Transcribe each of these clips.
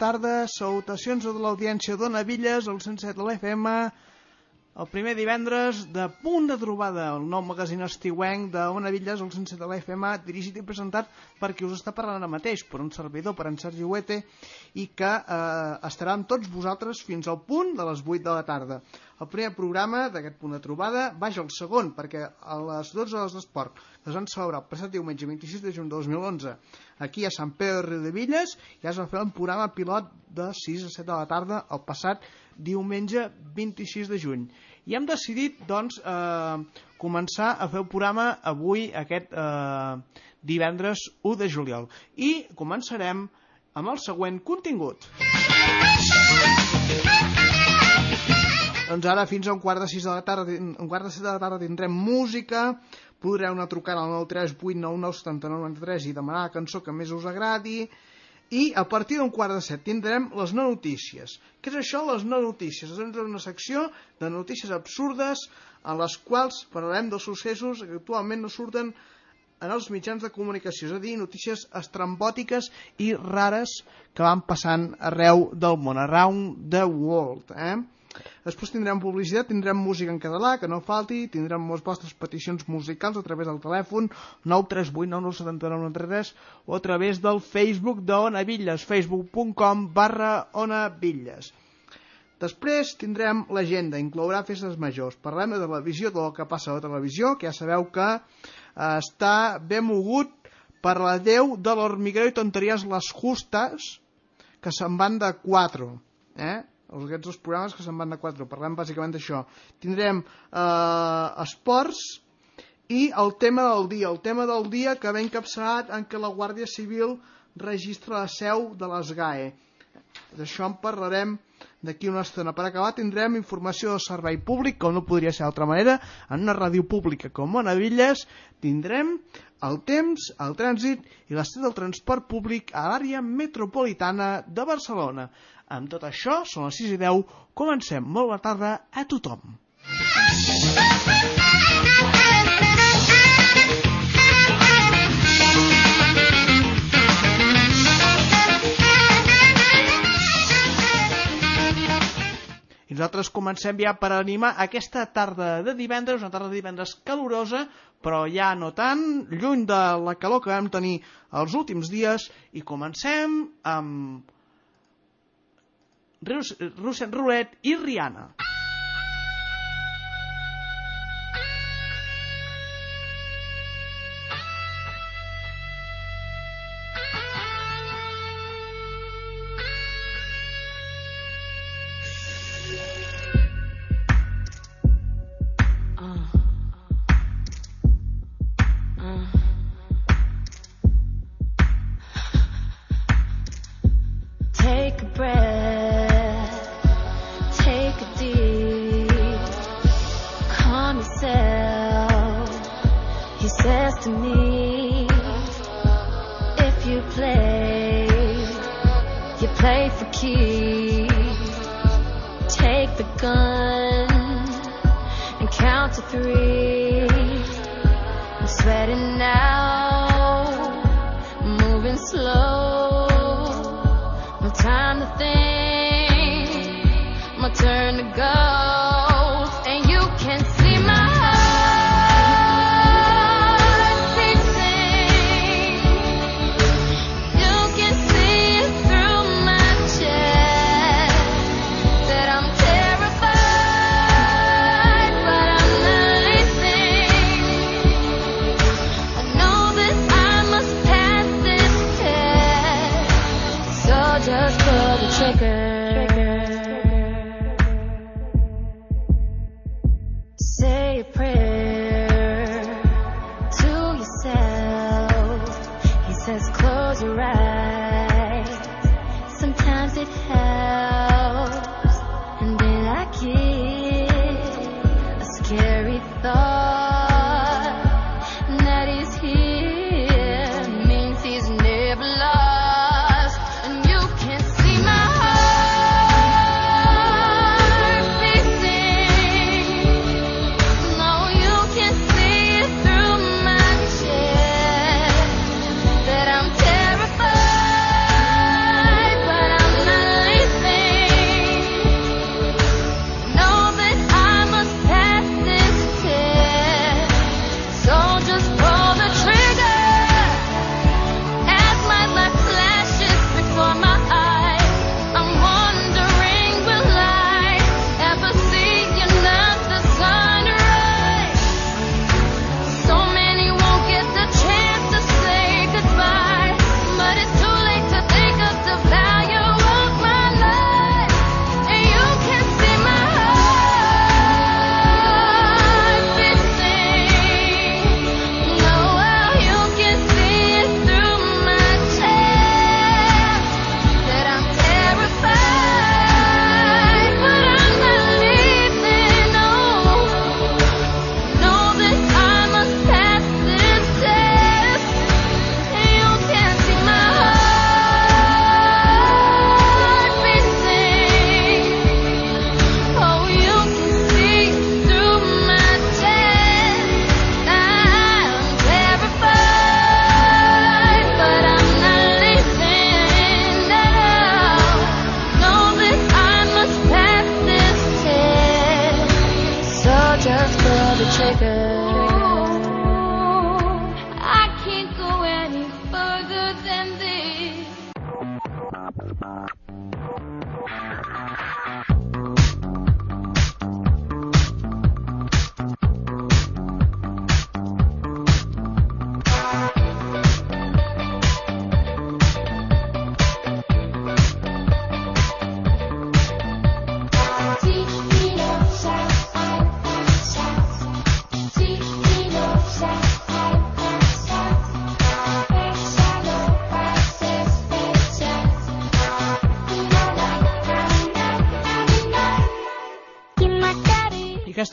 tarda. Salutacions a l'audiència d'Ona Villes, al 107 de l'FM, el primer divendres de Punt de Trobada, el nou magazín estiuenc d'Ona Villes, al 107 de l'FM, dirigit i presentat per qui us està parlant ara mateix, per un servidor, per en Sergi Huete, i que eh, estarà amb tots vosaltres fins al punt de les 8 de la tarda. El primer programa d'aquest punt de trobada vaja el segon, perquè a les 12 hores d'esport que es van celebrar el passat diumenge 26 de juny de 2011 aquí a Sant Pere de Villes ja es va fer un programa pilot de 6 a 7 de la tarda el passat diumenge 26 de juny. I hem decidit, doncs, eh, començar a fer el programa avui, aquest eh, divendres 1 de juliol. I començarem amb el següent contingut. Doncs ara fins a un quart de sis de la tarda, un quart de set de la tarda tindrem música, podreu anar trucant al 938997993 i demanar la cançó que més us agradi, i a partir d'un quart de set tindrem les no notícies. Què és això, les no notícies? És una secció de notícies absurdes en les quals parlarem dels successos que actualment no surten en els mitjans de comunicació, és a dir, notícies estrambòtiques i rares que van passant arreu del món, around the world. Eh? Després tindrem publicitat, tindrem música en català, que no falti, tindrem les vostres peticions musicals a través del telèfon 938997993 o a través del Facebook d'Ona Villes, facebook.com barra Ona Villes. Després tindrem l'agenda, inclourà festes majors. Parlem de televisió, del que passa a la televisió, que ja sabeu que eh, està ben mogut per la Déu de l'hormiguero i tonteries les justes, que se'n van de 4. Eh? Aquests dos programes que se'n van de 4 parlem bàsicament d'això. Tindrem eh, esports i el tema del dia. El tema del dia que ve encapçalat en què la Guàrdia Civil registra la seu de les GAE d'això en parlarem d'aquí una estona. Per acabar tindrem informació de servei públic, com no podria ser d'altra manera, en una ràdio pública com Monavilles tindrem el temps, el trànsit i l'estat del transport públic a l'àrea metropolitana de Barcelona. Amb tot això, són les 6 i 10, comencem. Molt bona tarda a tothom. Nosaltres comencem ja per animar aquesta tarda de divendres, una tarda de divendres calorosa, però ja no tant, lluny de la calor que vam tenir els últims dies, i comencem amb Russian Roulette i Rihanna. Terrified, but I'm not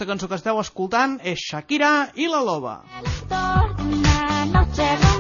Aquesta cançó que esteu escoltant és Shakira i la Loba. Una noche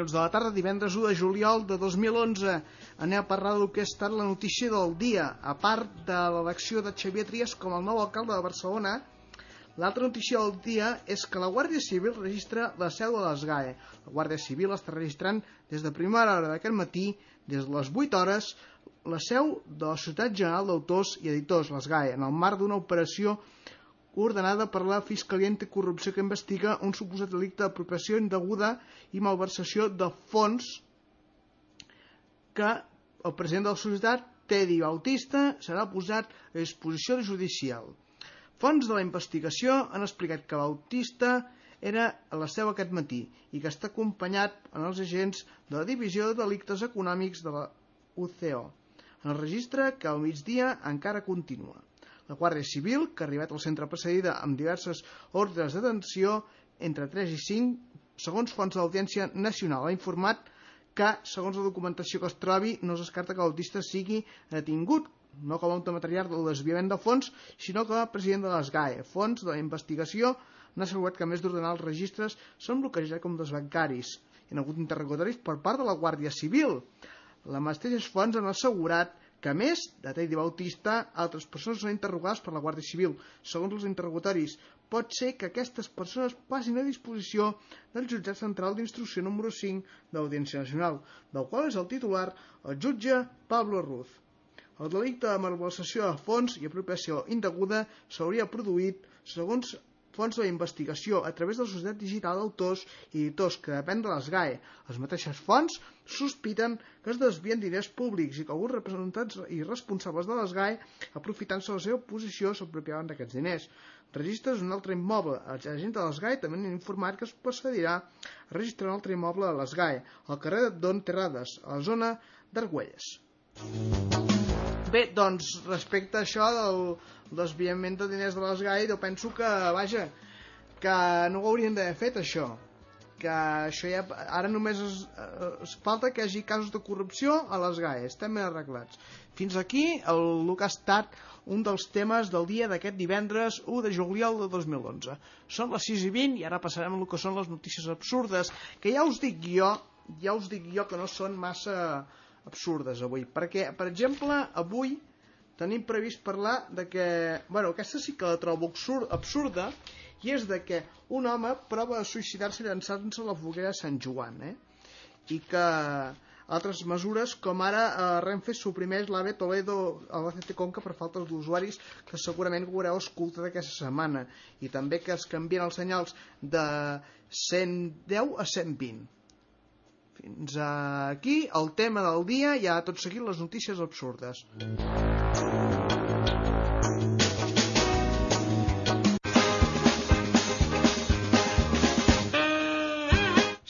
minuts de la tarda, divendres 1 de juliol de 2011. Anem a parlar del que ha estat la notícia del dia. A part de l'elecció de Xavier Trias com el nou alcalde de Barcelona, l'altra notícia del dia és que la Guàrdia Civil registra la seu de les GAE. La Guàrdia Civil està registrant des de primera hora d'aquest matí, des de les 8 hores, la seu de la Societat General d'Autors i Editors, les GAE, en el marc d'una operació ordenada per la Fiscalia Anticorrupció que investiga un suposat delicte d'apropiació indeguda i malversació de fons que el president de la societat, Teddy Bautista, serà posat a disposició judicial. Fons de la investigació han explicat que Bautista era a la seu aquest matí i que està acompanyat en els agents de la Divisió de Delictes Econòmics de la UCO, en el registre que al migdia encara continua. La Guàrdia Civil, que ha arribat al centre precedida amb diverses ordres de detenció entre 3 i 5, segons fonts de l'Audiència Nacional, ha informat que, segons la documentació que es trobi, no es descarta que l'autista sigui detingut, no com a un material del desviament de fons, sinó com a president de les GAE. Fons de la investigació han assegurat que, a més d'ordenar els registres, són bloquejats com dels bancaris. Hi ha hagut interrogatoris per part de la Guàrdia Civil. Les mateixes fonts han assegurat que a més de Teddy Bautista, altres persones són interrogades per la Guàrdia Civil. Segons els interrogatoris, pot ser que aquestes persones passin a disposició del jutjat central d'instrucció número 5 de l'Audiència Nacional, del qual és el titular el jutge Pablo Ruz. El delicte de malversació de fons i apropiació indeguda s'hauria produït, segons fonts de la investigació a través de la Societat Digital d'Autors i Editors, que depèn de les GAE. Les mateixes fonts sospiten que es desvien diners públics i que alguns representants i responsables de les GAE, aprofitant-se de la seva posició, s'apropiaven d'aquests diners. Registres un altre immoble. Els agents de les GAE també han informat que es procedirà a registrar un altre immoble de les GAE, al carrer Don Terrades, a la zona d'Argüelles. Bé, doncs, respecte a això del desviament de diners de les GAE, jo penso que, vaja, que no ho haurien d'haver fet, això. que això ja, ara només es, es falta que hi hagi casos de corrupció a les GAE, estem ben arreglats. Fins aquí el, el que ha estat un dels temes del dia d'aquest divendres 1 de juliol de 2011. Són les 6 i 20 i ara passarem a el que són les notícies absurdes, que ja us dic jo, ja us dic jo que no són massa absurdes avui, perquè, per exemple, avui tenim previst parlar de que... Bueno, aquesta sí que la trobo absurd, absurda, i és de que un home prova de suïcidar-se llançant-se a la foguera de Sant Joan, eh? i que altres mesures, com ara eh, Renfe suprimeix l'AVE Toledo a la CT Conca per falta d'usuaris que segurament haureu escoltat aquesta setmana. I també que es canvien els senyals de 110 a 120 fins aquí el tema del dia i ja tot seguit les notícies absurdes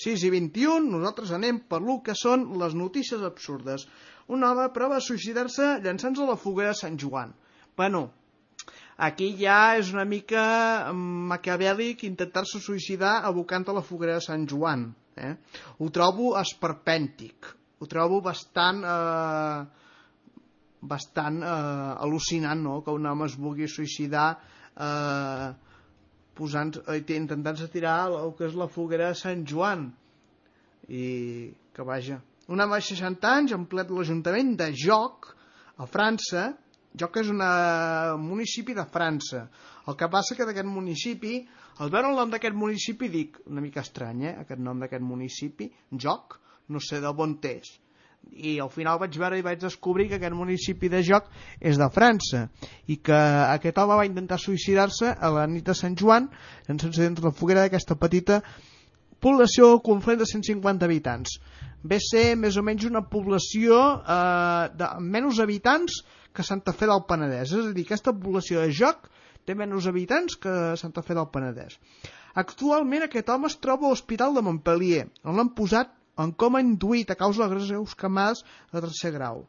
6 i 21, nosaltres anem per lo que són les notícies absurdes. Un home prova suïcidar-se llançant-se a la foguera de Sant Joan. Bueno, aquí ja és una mica maquiavèlic intentar-se suïcidar abocant a la foguera de Sant Joan. Eh? Ho trobo esperpèntic. Ho trobo bastant... Eh, bastant eh, al·lucinant, no?, que un home es vulgui suïcidar eh, posant, eh, intentant-se tirar el que és la foguera de Sant Joan i que vaja un home de 60 anys ple de l'Ajuntament de Joc a França Joc és un municipi de França. El que passa que d'aquest municipi al veure el nom d'aquest municipi dic una mica estrany eh, aquest nom d'aquest municipi Joc, no sé de on és. I al final vaig veure i vaig descobrir que aquest municipi de joc és de França i que aquest home va intentar suïcidar-se a la nit de Sant Joan llançant-se dintre la foguera d'aquesta petita població confluent de 150 habitants ve ser més o menys una població eh, de menys habitants que Santa Fe del Penedès és a dir, aquesta població de joc té menys habitants que Santa Fe del Penedès actualment aquest home es troba a l'Hospital de Montpellier on l'han posat en coma induït a causa de greus camades de tercer grau.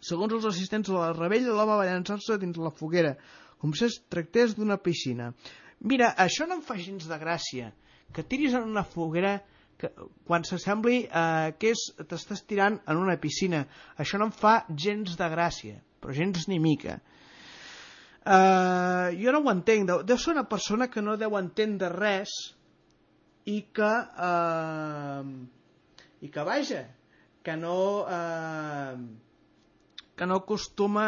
Segons els assistents de la rebella, l'home va llançar-se dins la foguera, com si es tractés d'una piscina. Mira, això no em fa gens de gràcia, que tiris en una foguera que, quan s'assembli eh, que t'estàs tirant en una piscina. Això no em fa gens de gràcia, però gens ni mica. Uh, jo no ho entenc, deu, deu ser una persona que no deu entendre res i que... Uh, i que vaja, que no eh, que no acostuma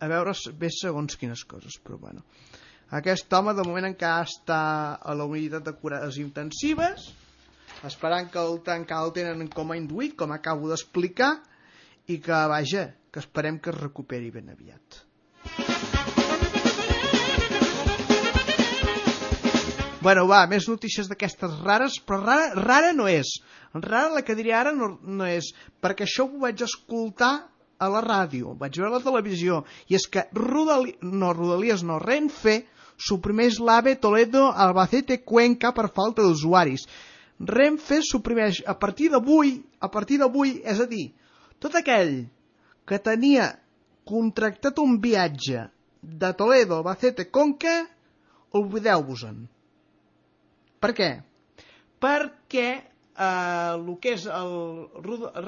a veure bé segons quines coses, però bueno. Aquest home de moment encara està a la unitat de cures intensives, esperant que el encara el tenen com a induït, com acabo d'explicar, i que, vaja, que esperem que es recuperi ben aviat. Bueno, va, més notícies d'aquestes rares, però rara, rara no és. Rara la que diré ara no, no és, perquè això ho vaig escoltar a la ràdio, vaig veure a la televisió, i és que Rodali... no, Rodalies no, Renfe suprimeix l'AVE Toledo Albacete Cuenca per falta d'usuaris. Renfe suprimeix a partir d'avui, a partir d'avui, és a dir, tot aquell que tenia contractat un viatge de Toledo Albacete Conca, oblideu-vos-en. Per què? Perquè eh, el que és el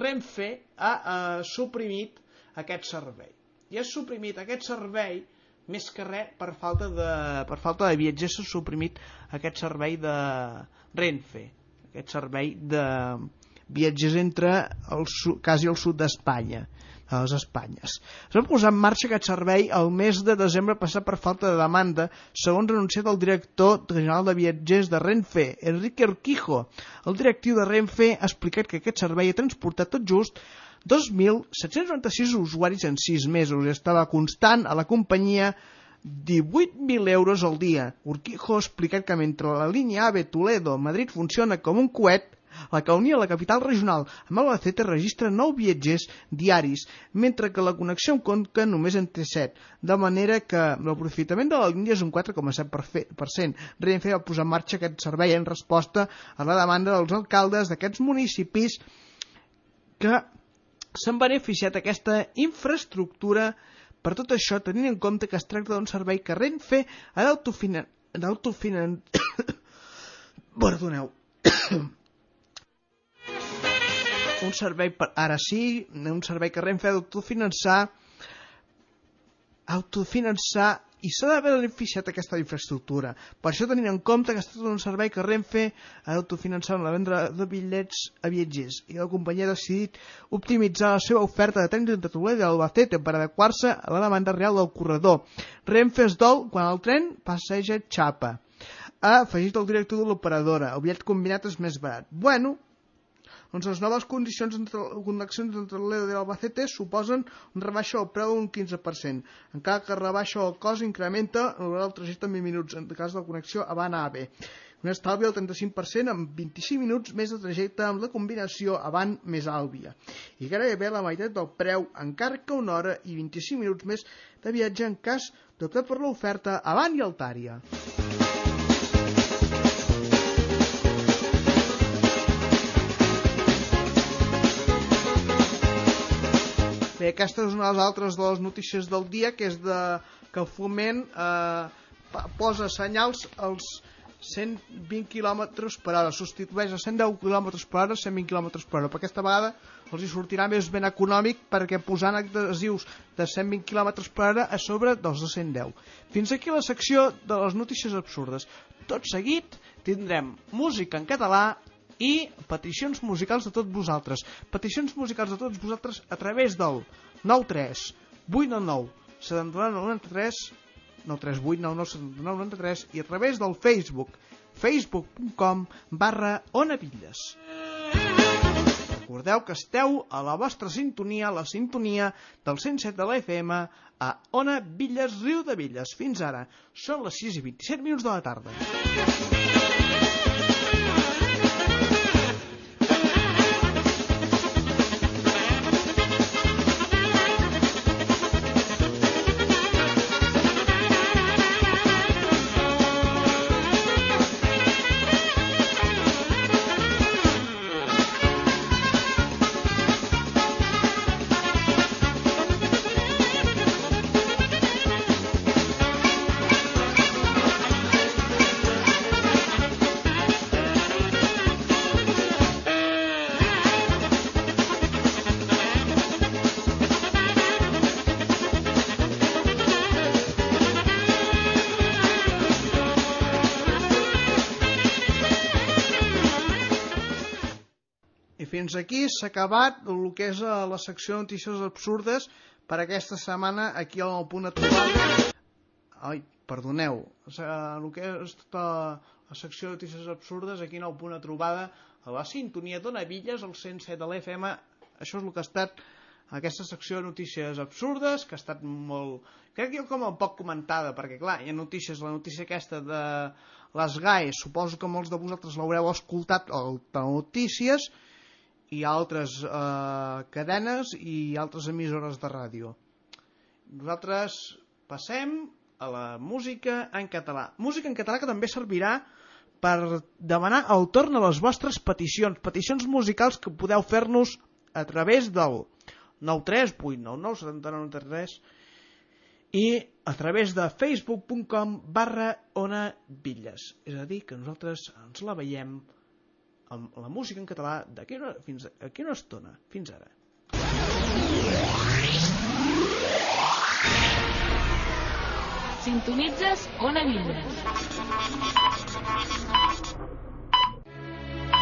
Renfe ha eh, suprimit aquest servei. I ha suprimit aquest servei més que res per falta de, per falta de viatgers s'ha suprimit aquest servei de Renfe, aquest servei de viatgers entre el, quasi el sud d'Espanya a les Espanyes. Es va posar en marxa aquest servei el mes de desembre passat per falta de demanda, segons anunciat el director general de viatgers de Renfe, Enrique Urquijo. El directiu de Renfe ha explicat que aquest servei ha transportat tot just 2.796 usuaris en 6 mesos estava constant a la companyia 18.000 euros al dia. Urquijo ha explicat que mentre la línia AVE Toledo-Madrid funciona com un coet, la que unia la capital regional amb Albacete registra 9 viatgers diaris, mentre que la connexió amb Conca només en té 7, de manera que l'aprofitament de la línia és un 4,7%. Renfe va posar en marxa aquest servei en resposta a la demanda dels alcaldes d'aquests municipis que s'han beneficiat aquesta infraestructura per tot això, tenint en compte que es tracta d'un servei que Renfe ha d'autofinan... d'autofinan... Perdoneu. un servei per, ara sí, un servei que Renfe ha d'autofinançar autofinançar i s'ha d'haver beneficiat aquesta infraestructura. Per això tenint en compte que ha estat un servei que Renfe ha d'autofinançar en la venda de bitllets a viatgers i la companyia ha decidit optimitzar la seva oferta de trens entre Toledo i Albacete per adequar-se a la demanda real del corredor. Renfe es dol quan el tren passeja xapa. Ha afegit el director de l'operadora. El bitllet combinat és més barat. Bueno, doncs les noves condicions entre connexions entre Toledo i Albacete suposen un rebaixa del preu d'un 15%, encara que rebaixa el cost incrementa del trajecte en 20 minuts, en cas de connexió Habana AB. Un estalvi del 35% amb 25 minuts més de trajecte amb la combinació avant més àlvia. I gairebé la meitat del preu, encara que una hora i 25 minuts més de viatge en cas d'optar per l'oferta avant i altària. Bé, aquesta és una de les altres de les notícies del dia, que és de, que foment eh, posa senyals als 120 km per hora, substitueix a 110 km per hora 120 km per hora. Per aquesta vegada els hi sortirà més ben econòmic perquè posant adhesius de 120 km per hora a sobre dels de 110. Fins aquí la secció de les notícies absurdes. Tot seguit tindrem música en català i peticions musicals de tots vosaltres. Peticions musicals de tots vosaltres a través del 93 899 7993 93899 7993 i a través del Facebook facebook.com barra onavilles. Recordeu que esteu a la vostra sintonia, la sintonia del 107 de la FM a Ona Villes, Riu de Villes. Fins ara. Són les 6 i 27 minuts de la tarda. Fins aquí s'ha acabat el que és eh, la secció de notícies absurdes per aquesta setmana aquí al punt de trobada. Ai, perdoneu, o el que és tota la secció de notícies absurdes aquí al punt de trobada a la sintonia d'Ona Villes, al 107 de l'FM. Això és el que ha estat aquesta secció de notícies absurdes, que ha estat molt... Crec que jo com a poc comentada, perquè clar, hi ha notícies, la notícia aquesta de les GAE, suposo que molts de vosaltres l'haureu escoltat al notícies, i altres eh, cadenes i altres emissores de ràdio. Nosaltres passem a la música en català. Música en català que també servirà per demanar el torn a les vostres peticions, peticions musicals que podeu fer-nos a través del 938997993 i a través de facebook.com barra ona bitlles. És a dir, que nosaltres ens la veiem amb la música en català d'aquí una, fins a, aquí una estona, fins ara. Sintonitzes Ona Villes.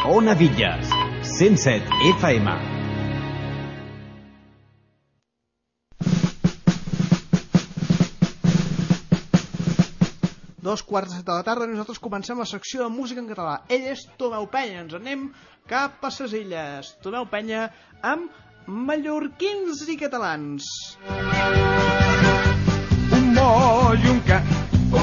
Ona Villes, 107 FM. Dos quarts de set de la tarda i nosaltres comencem la secció de música en català. Ell és Tomeu Penya, ens anem cap a ses illes. Tomeu Penya amb mallorquins i catalans. Un moll i un gat.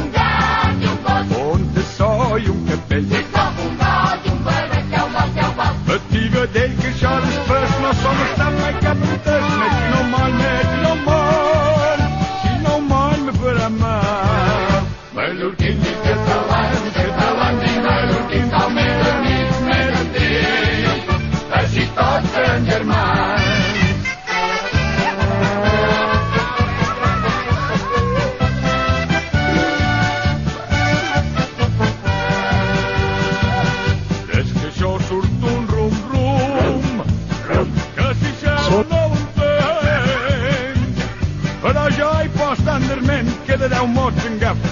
Un gat i un gos. Un tassó i un capell. I com un gat i un barret, teu mal, teu mal. Batiga d'ell que això després no som estat mai cap entes. Més que no moll,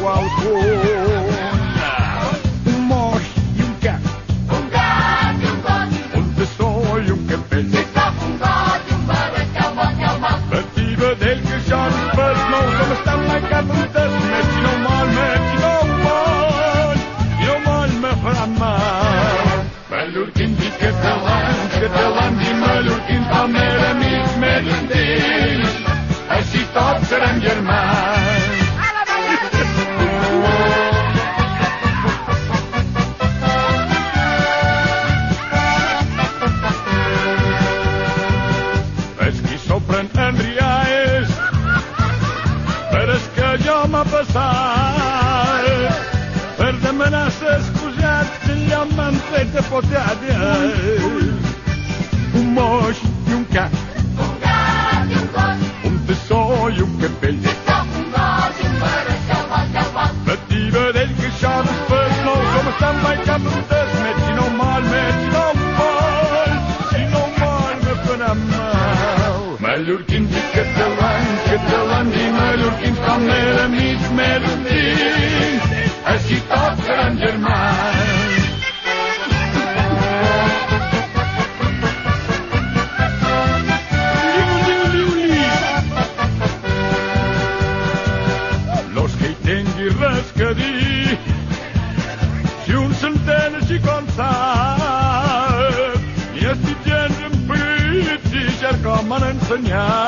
igual con un mor y un cat. Un gat y un got. Un tesó y un kepel. Se staf un got y un barret cabat cabat. Het nieuwe deelgeschat was nog zo bestaan mijn kat en tes. Met je normaal, met je normaal. Je normaal me veranderd. Meloer kind die kepel aan, kepel aan die meloer kind. Soñar.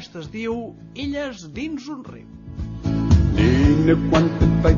Aquesta es diu Illes dins un riu. Digue'm quanta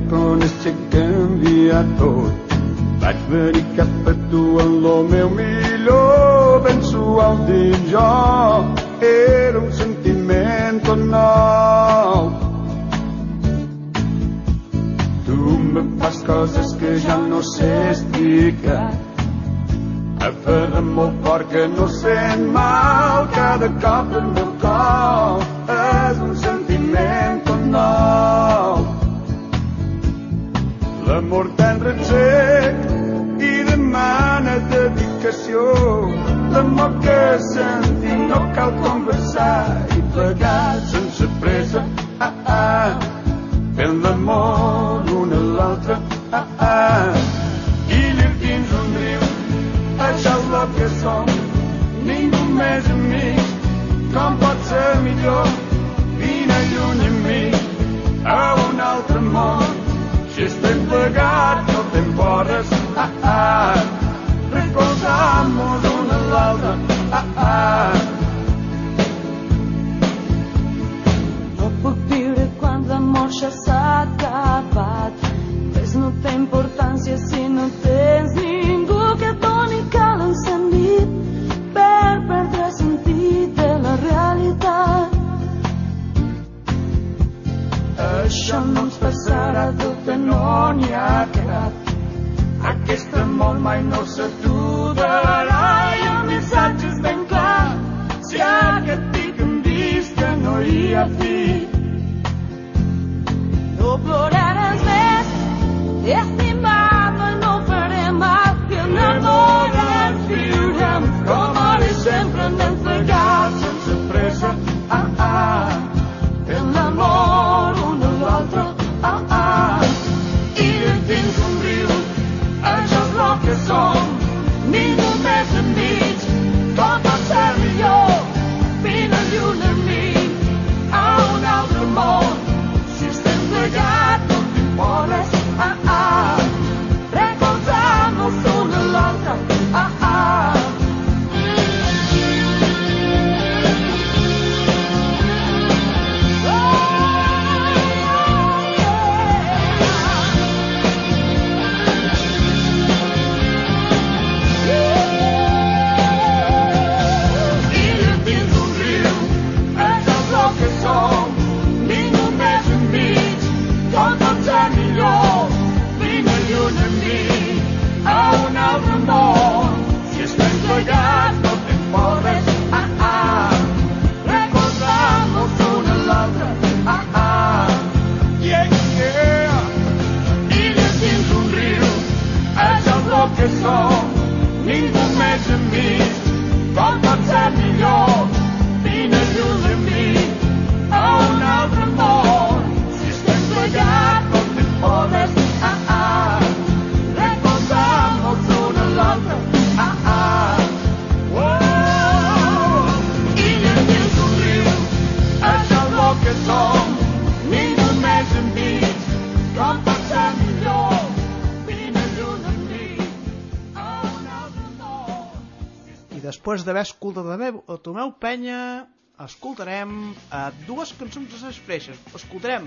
després d'haver escoltat la a Tomeu Penya, escoltarem a dues cançons de les freixes. Escoltarem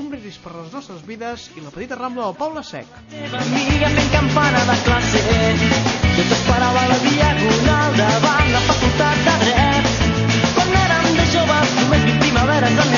un brindis per les nostres vides i la petita rambla del Poble Sec. teva amiga fent campana de classe. Jo t'esperava la diagonal davant la facultat de dret. Quan érem de joves, només vint primaveres amb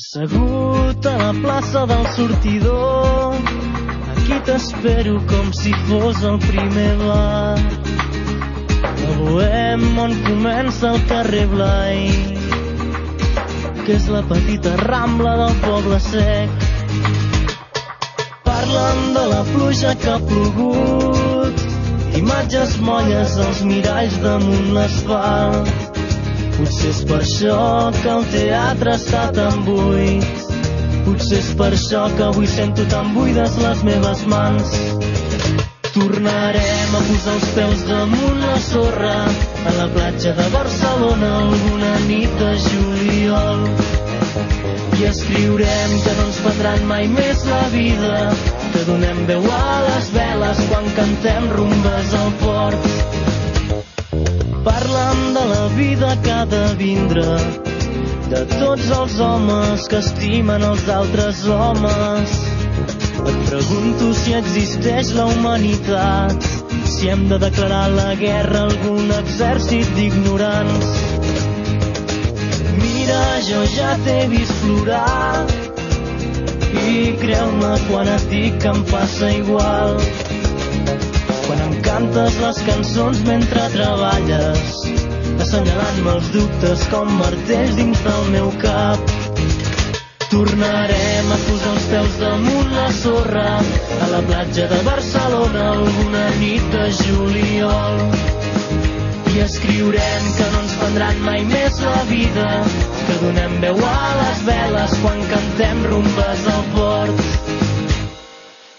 Assegut a la plaça del sortidor Aquí t'espero com si fos el primer bar A Bohem on comença el carrer Blai Que és la petita rambla del poble sec. Parlen de la pluja que ha plogut Imatges molles als miralls damunt l'asfalt. Potser és per això que el teatre està tan buit. Potser és per això que avui sento tan buides les meves mans. Tornarem a posar els peus damunt la sorra a la platja de Barcelona alguna nit de juliol. I escriurem que no ens prendran mai més la vida, que donem veu a les veles quan cantem rumbes al port. Parlen de la vida que ha de vindre, de tots els homes que estimen els altres homes. Et pregunto si existeix la humanitat, si hem de declarar la guerra a algun exèrcit d'ignorants. Mira, jo ja t'he vist plorar, i creu-me quan et dic que em passa igual. Quan em cantes les cançons mentre treballes, assenyalant-me els dubtes com martells dins del meu cap. Tornarem a posar els peus damunt la sorra a la platja de Barcelona alguna nit de juliol. I escriurem que no ens prendran mai més la vida, que donem veu a les veles quan cantem rumbes al port.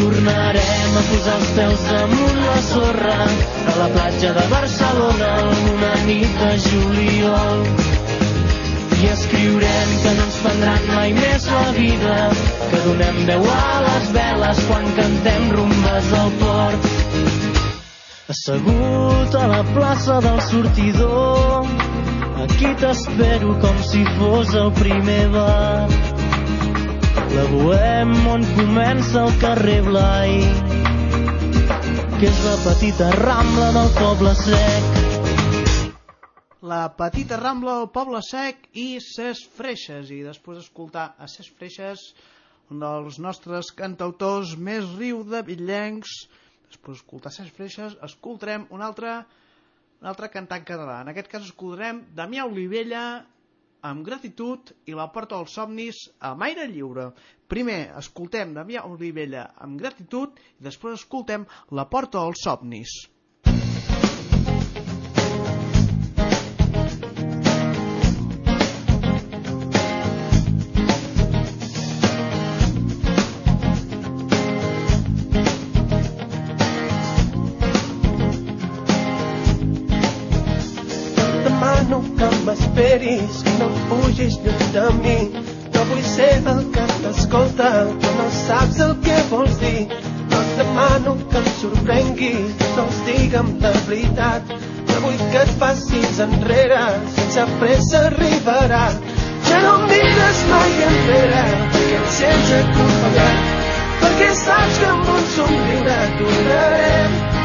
Tornarem a posar els peus damunt la sorra a la platja de Barcelona una nit de juliol. I escriurem que no ens prendran mai més la vida, que donem veu a les veles quan cantem rumbes al port. Assegut a la plaça del sortidor, aquí t'espero com si fos el primer bar. La Bohem on comença el carrer Blai, que és la petita rambla del poble sec. La petita Rambla del Poble Sec i Ses Freixes. I després d'escoltar a Ses Freixes, un dels nostres cantautors més riu de bitllencs, després d'escoltar Ses Freixes, escoltarem un altre, un altre cantant català. En aquest cas escoltarem Damià Olivella amb gratitud i la porta dels somnis a Maire Lliure. Primer escoltem Damià Olivella amb gratitud i després escoltem la porta dels somnis. M'esperis, que no fugis lluny de mi. No vull ser el que t'escolta, que no saps el que vols dir. No et demano que em sorprenguis, que no els digue'm la veritat. No vull que et passis enrere, sense pressa arribarà. Ja no mires mai enrere, perquè et sents acompanyat. Perquè saps que amb un somriure tornarem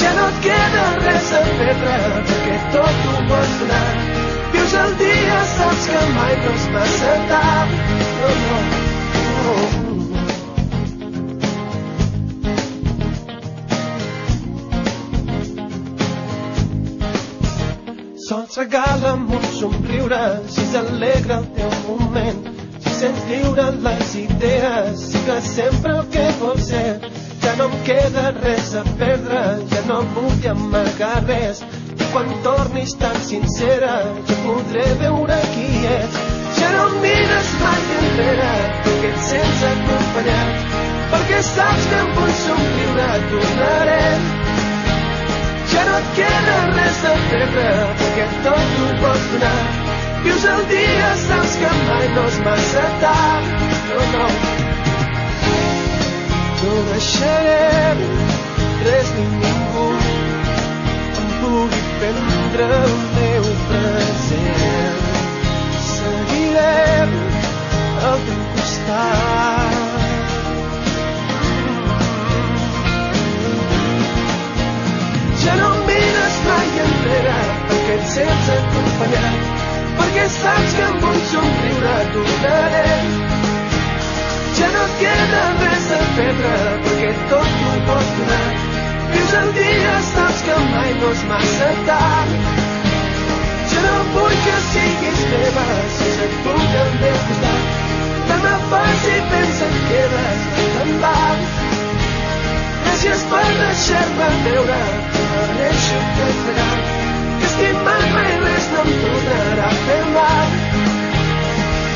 ja no et queda res a perdre perquè tot ho pots donar. Vius el dia saps que mai no és massa tard no, no, no. Sols regala'm un somriure si s'alegra el teu moment. Si sents lliure les idees sigues sempre el que vols ser ja no em queda res a perdre, ja no vull amagar res. I quan tornis tan sincera, jo podré veure qui ets. Ja no em mires mai enrere, perquè et sents acompanyat. Perquè saps que amb un somriure tornarem. Ja no et queda res a perdre, perquè tot ho pots donar. Vius el dia, saps que mai no és massa tard. No, no, no deixarem res ni ningú em pugui prendre el meu present. Seguirem al teu costat. Ja no em mires mai enrere perquè et sents acompanyat perquè saps que amb un somriure tornarem ja no et queda res a perdre perquè tot ho pots donar. Vius el dia saps que mai no és massa tard. Jo no vull que siguis meva si et puc al meu costat demà fas i pensa et quedes te'n vas gràcies per deixar-me veure mereixo que farà que estimar mai res no em tornarà a fer mal.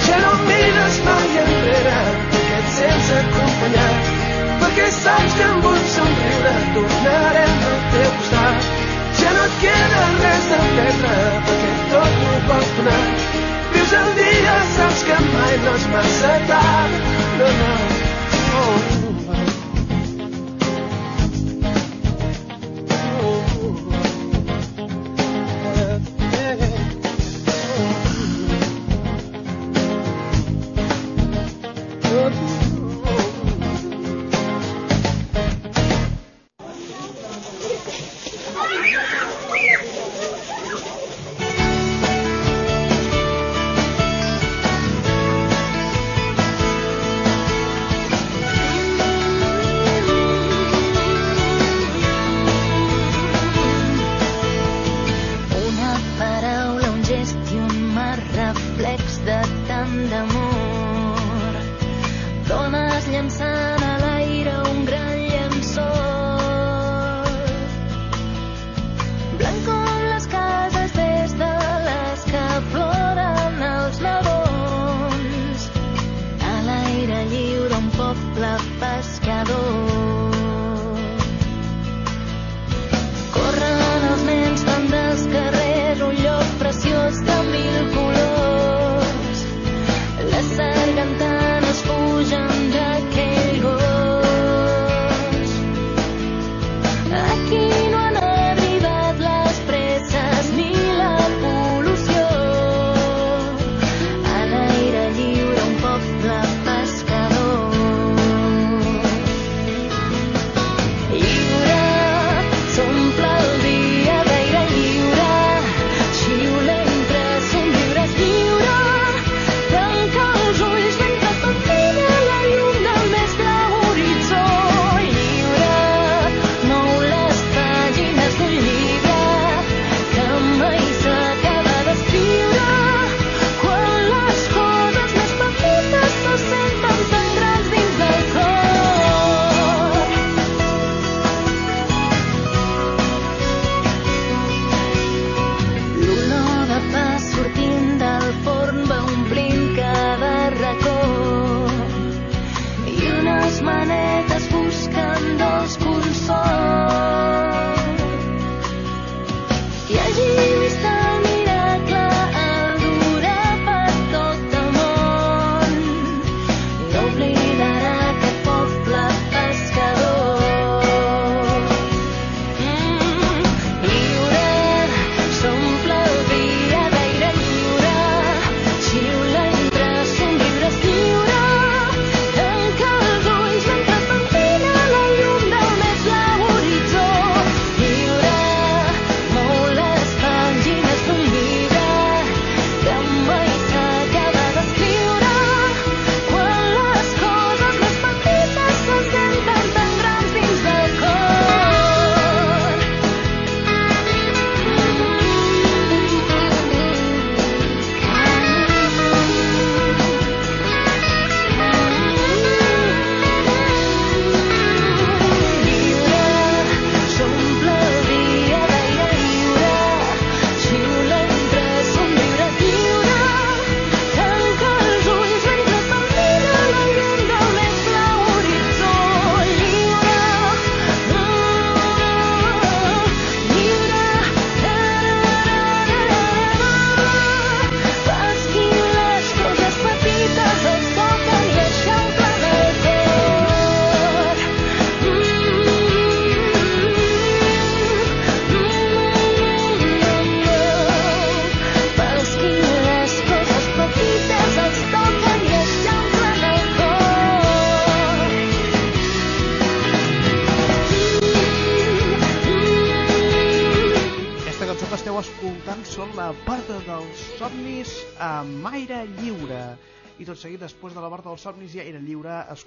Ja no mires mai enrere perquè et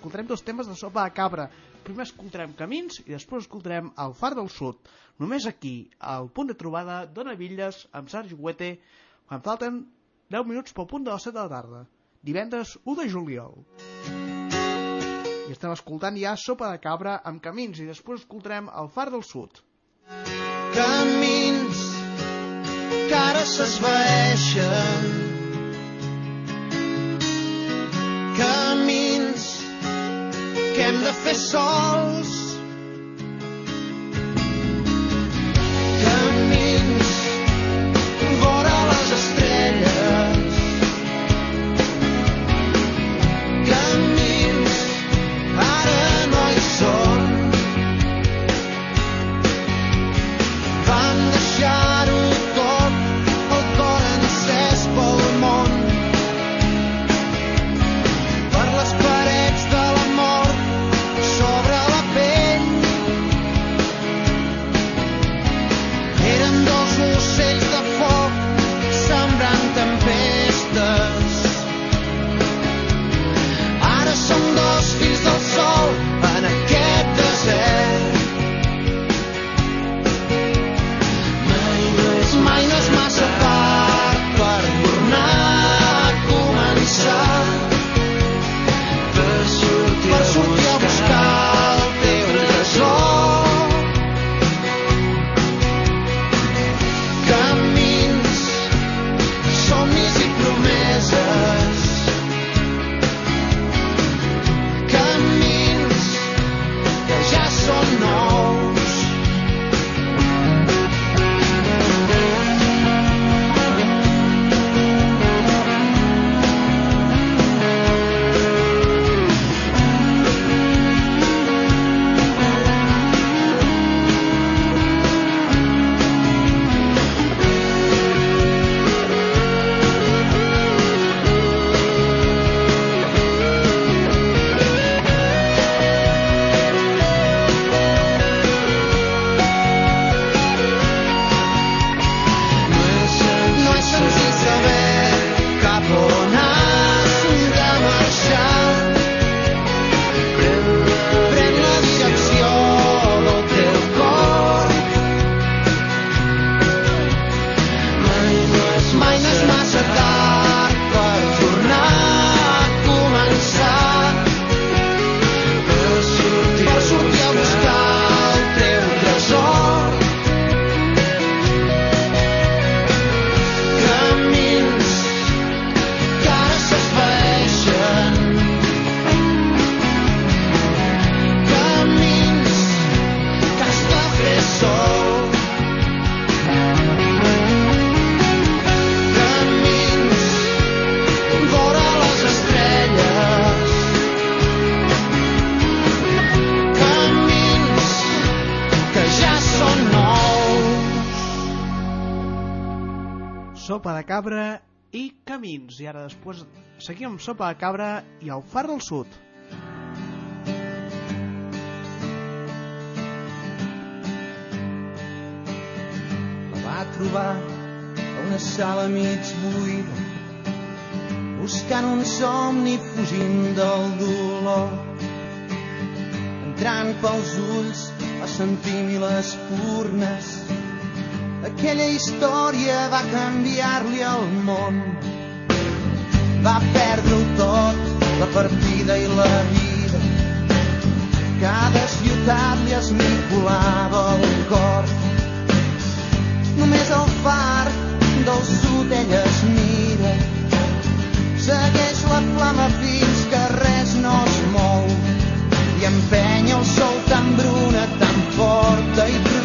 escoltarem dos temes de sopa de cabra. Primer escoltarem Camins i després escoltarem El Far del Sud. Només aquí, al punt de trobada d'Ona Villas amb Sergi Huete, quan falten 10 minuts pel punt de les 7 de la tarda. Divendres 1 de juliol. I estem escoltant ja Sopa de Cabra amb Camins i després escoltarem El Far del Sud. Camins que ara s'esvaeixen camins and the thistles. Cabra i camins. I ara després seguim amb sopa de cabra i el far del sud. La va trobar a una sala mig buida, buscant un somni fugint del dolor. Entrant pels ulls va sentir mil espurnes. Aquella història va canviar-li el món. Va perdre-ho tot, la partida i la vida. Cada ciutat li esmicolava el cor. Només el far del sud ella es mira. Segueix la flama fins que res no es mou. I empenya el sol tan bruna, tan forta i es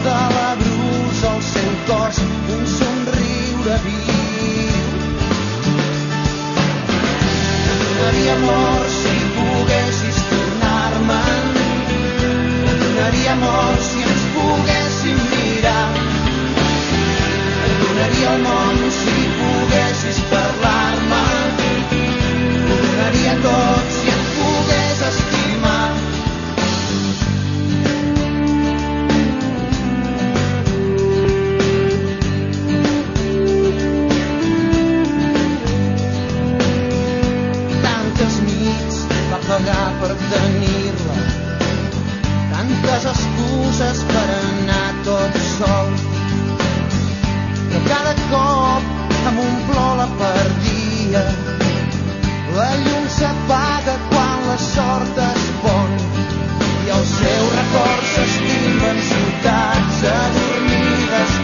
descorda la brusa al seu cos, un somriure viu. Donaria amor si poguessis tornar-me'n. Donaria amor si ens poguéssim mirar. Donaria el món si poguessis parlar-me. Donaria tot per tenir-la tantes excuses per anar tot sol. Però cada cop amb un plor la perdia. La llum s'apaga quan la sort es pon i el seu record s'estima en ciutats adormides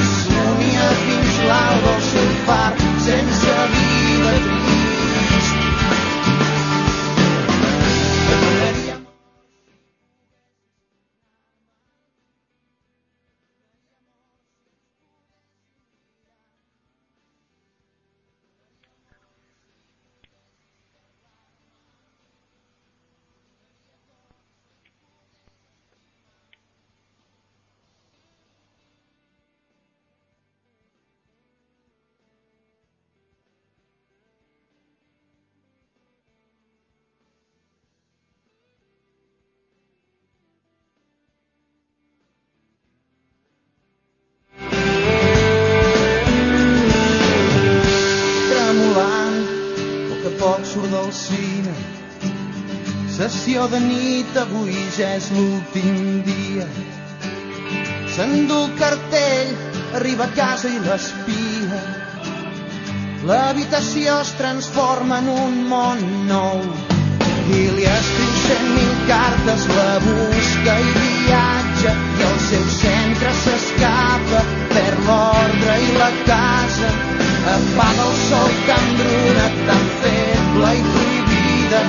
i somia fins l'alba Sessió de nit, avui ja és l'últim dia. S'endú el cartell, arriba a casa i l'espia. L'habitació es transforma en un món nou i li escriu cent mil cartes, la busca i viatja i el seu centre s'escapa, perd l'ordre i la casa apaga el sol tan bruna, tan feble i prohibida,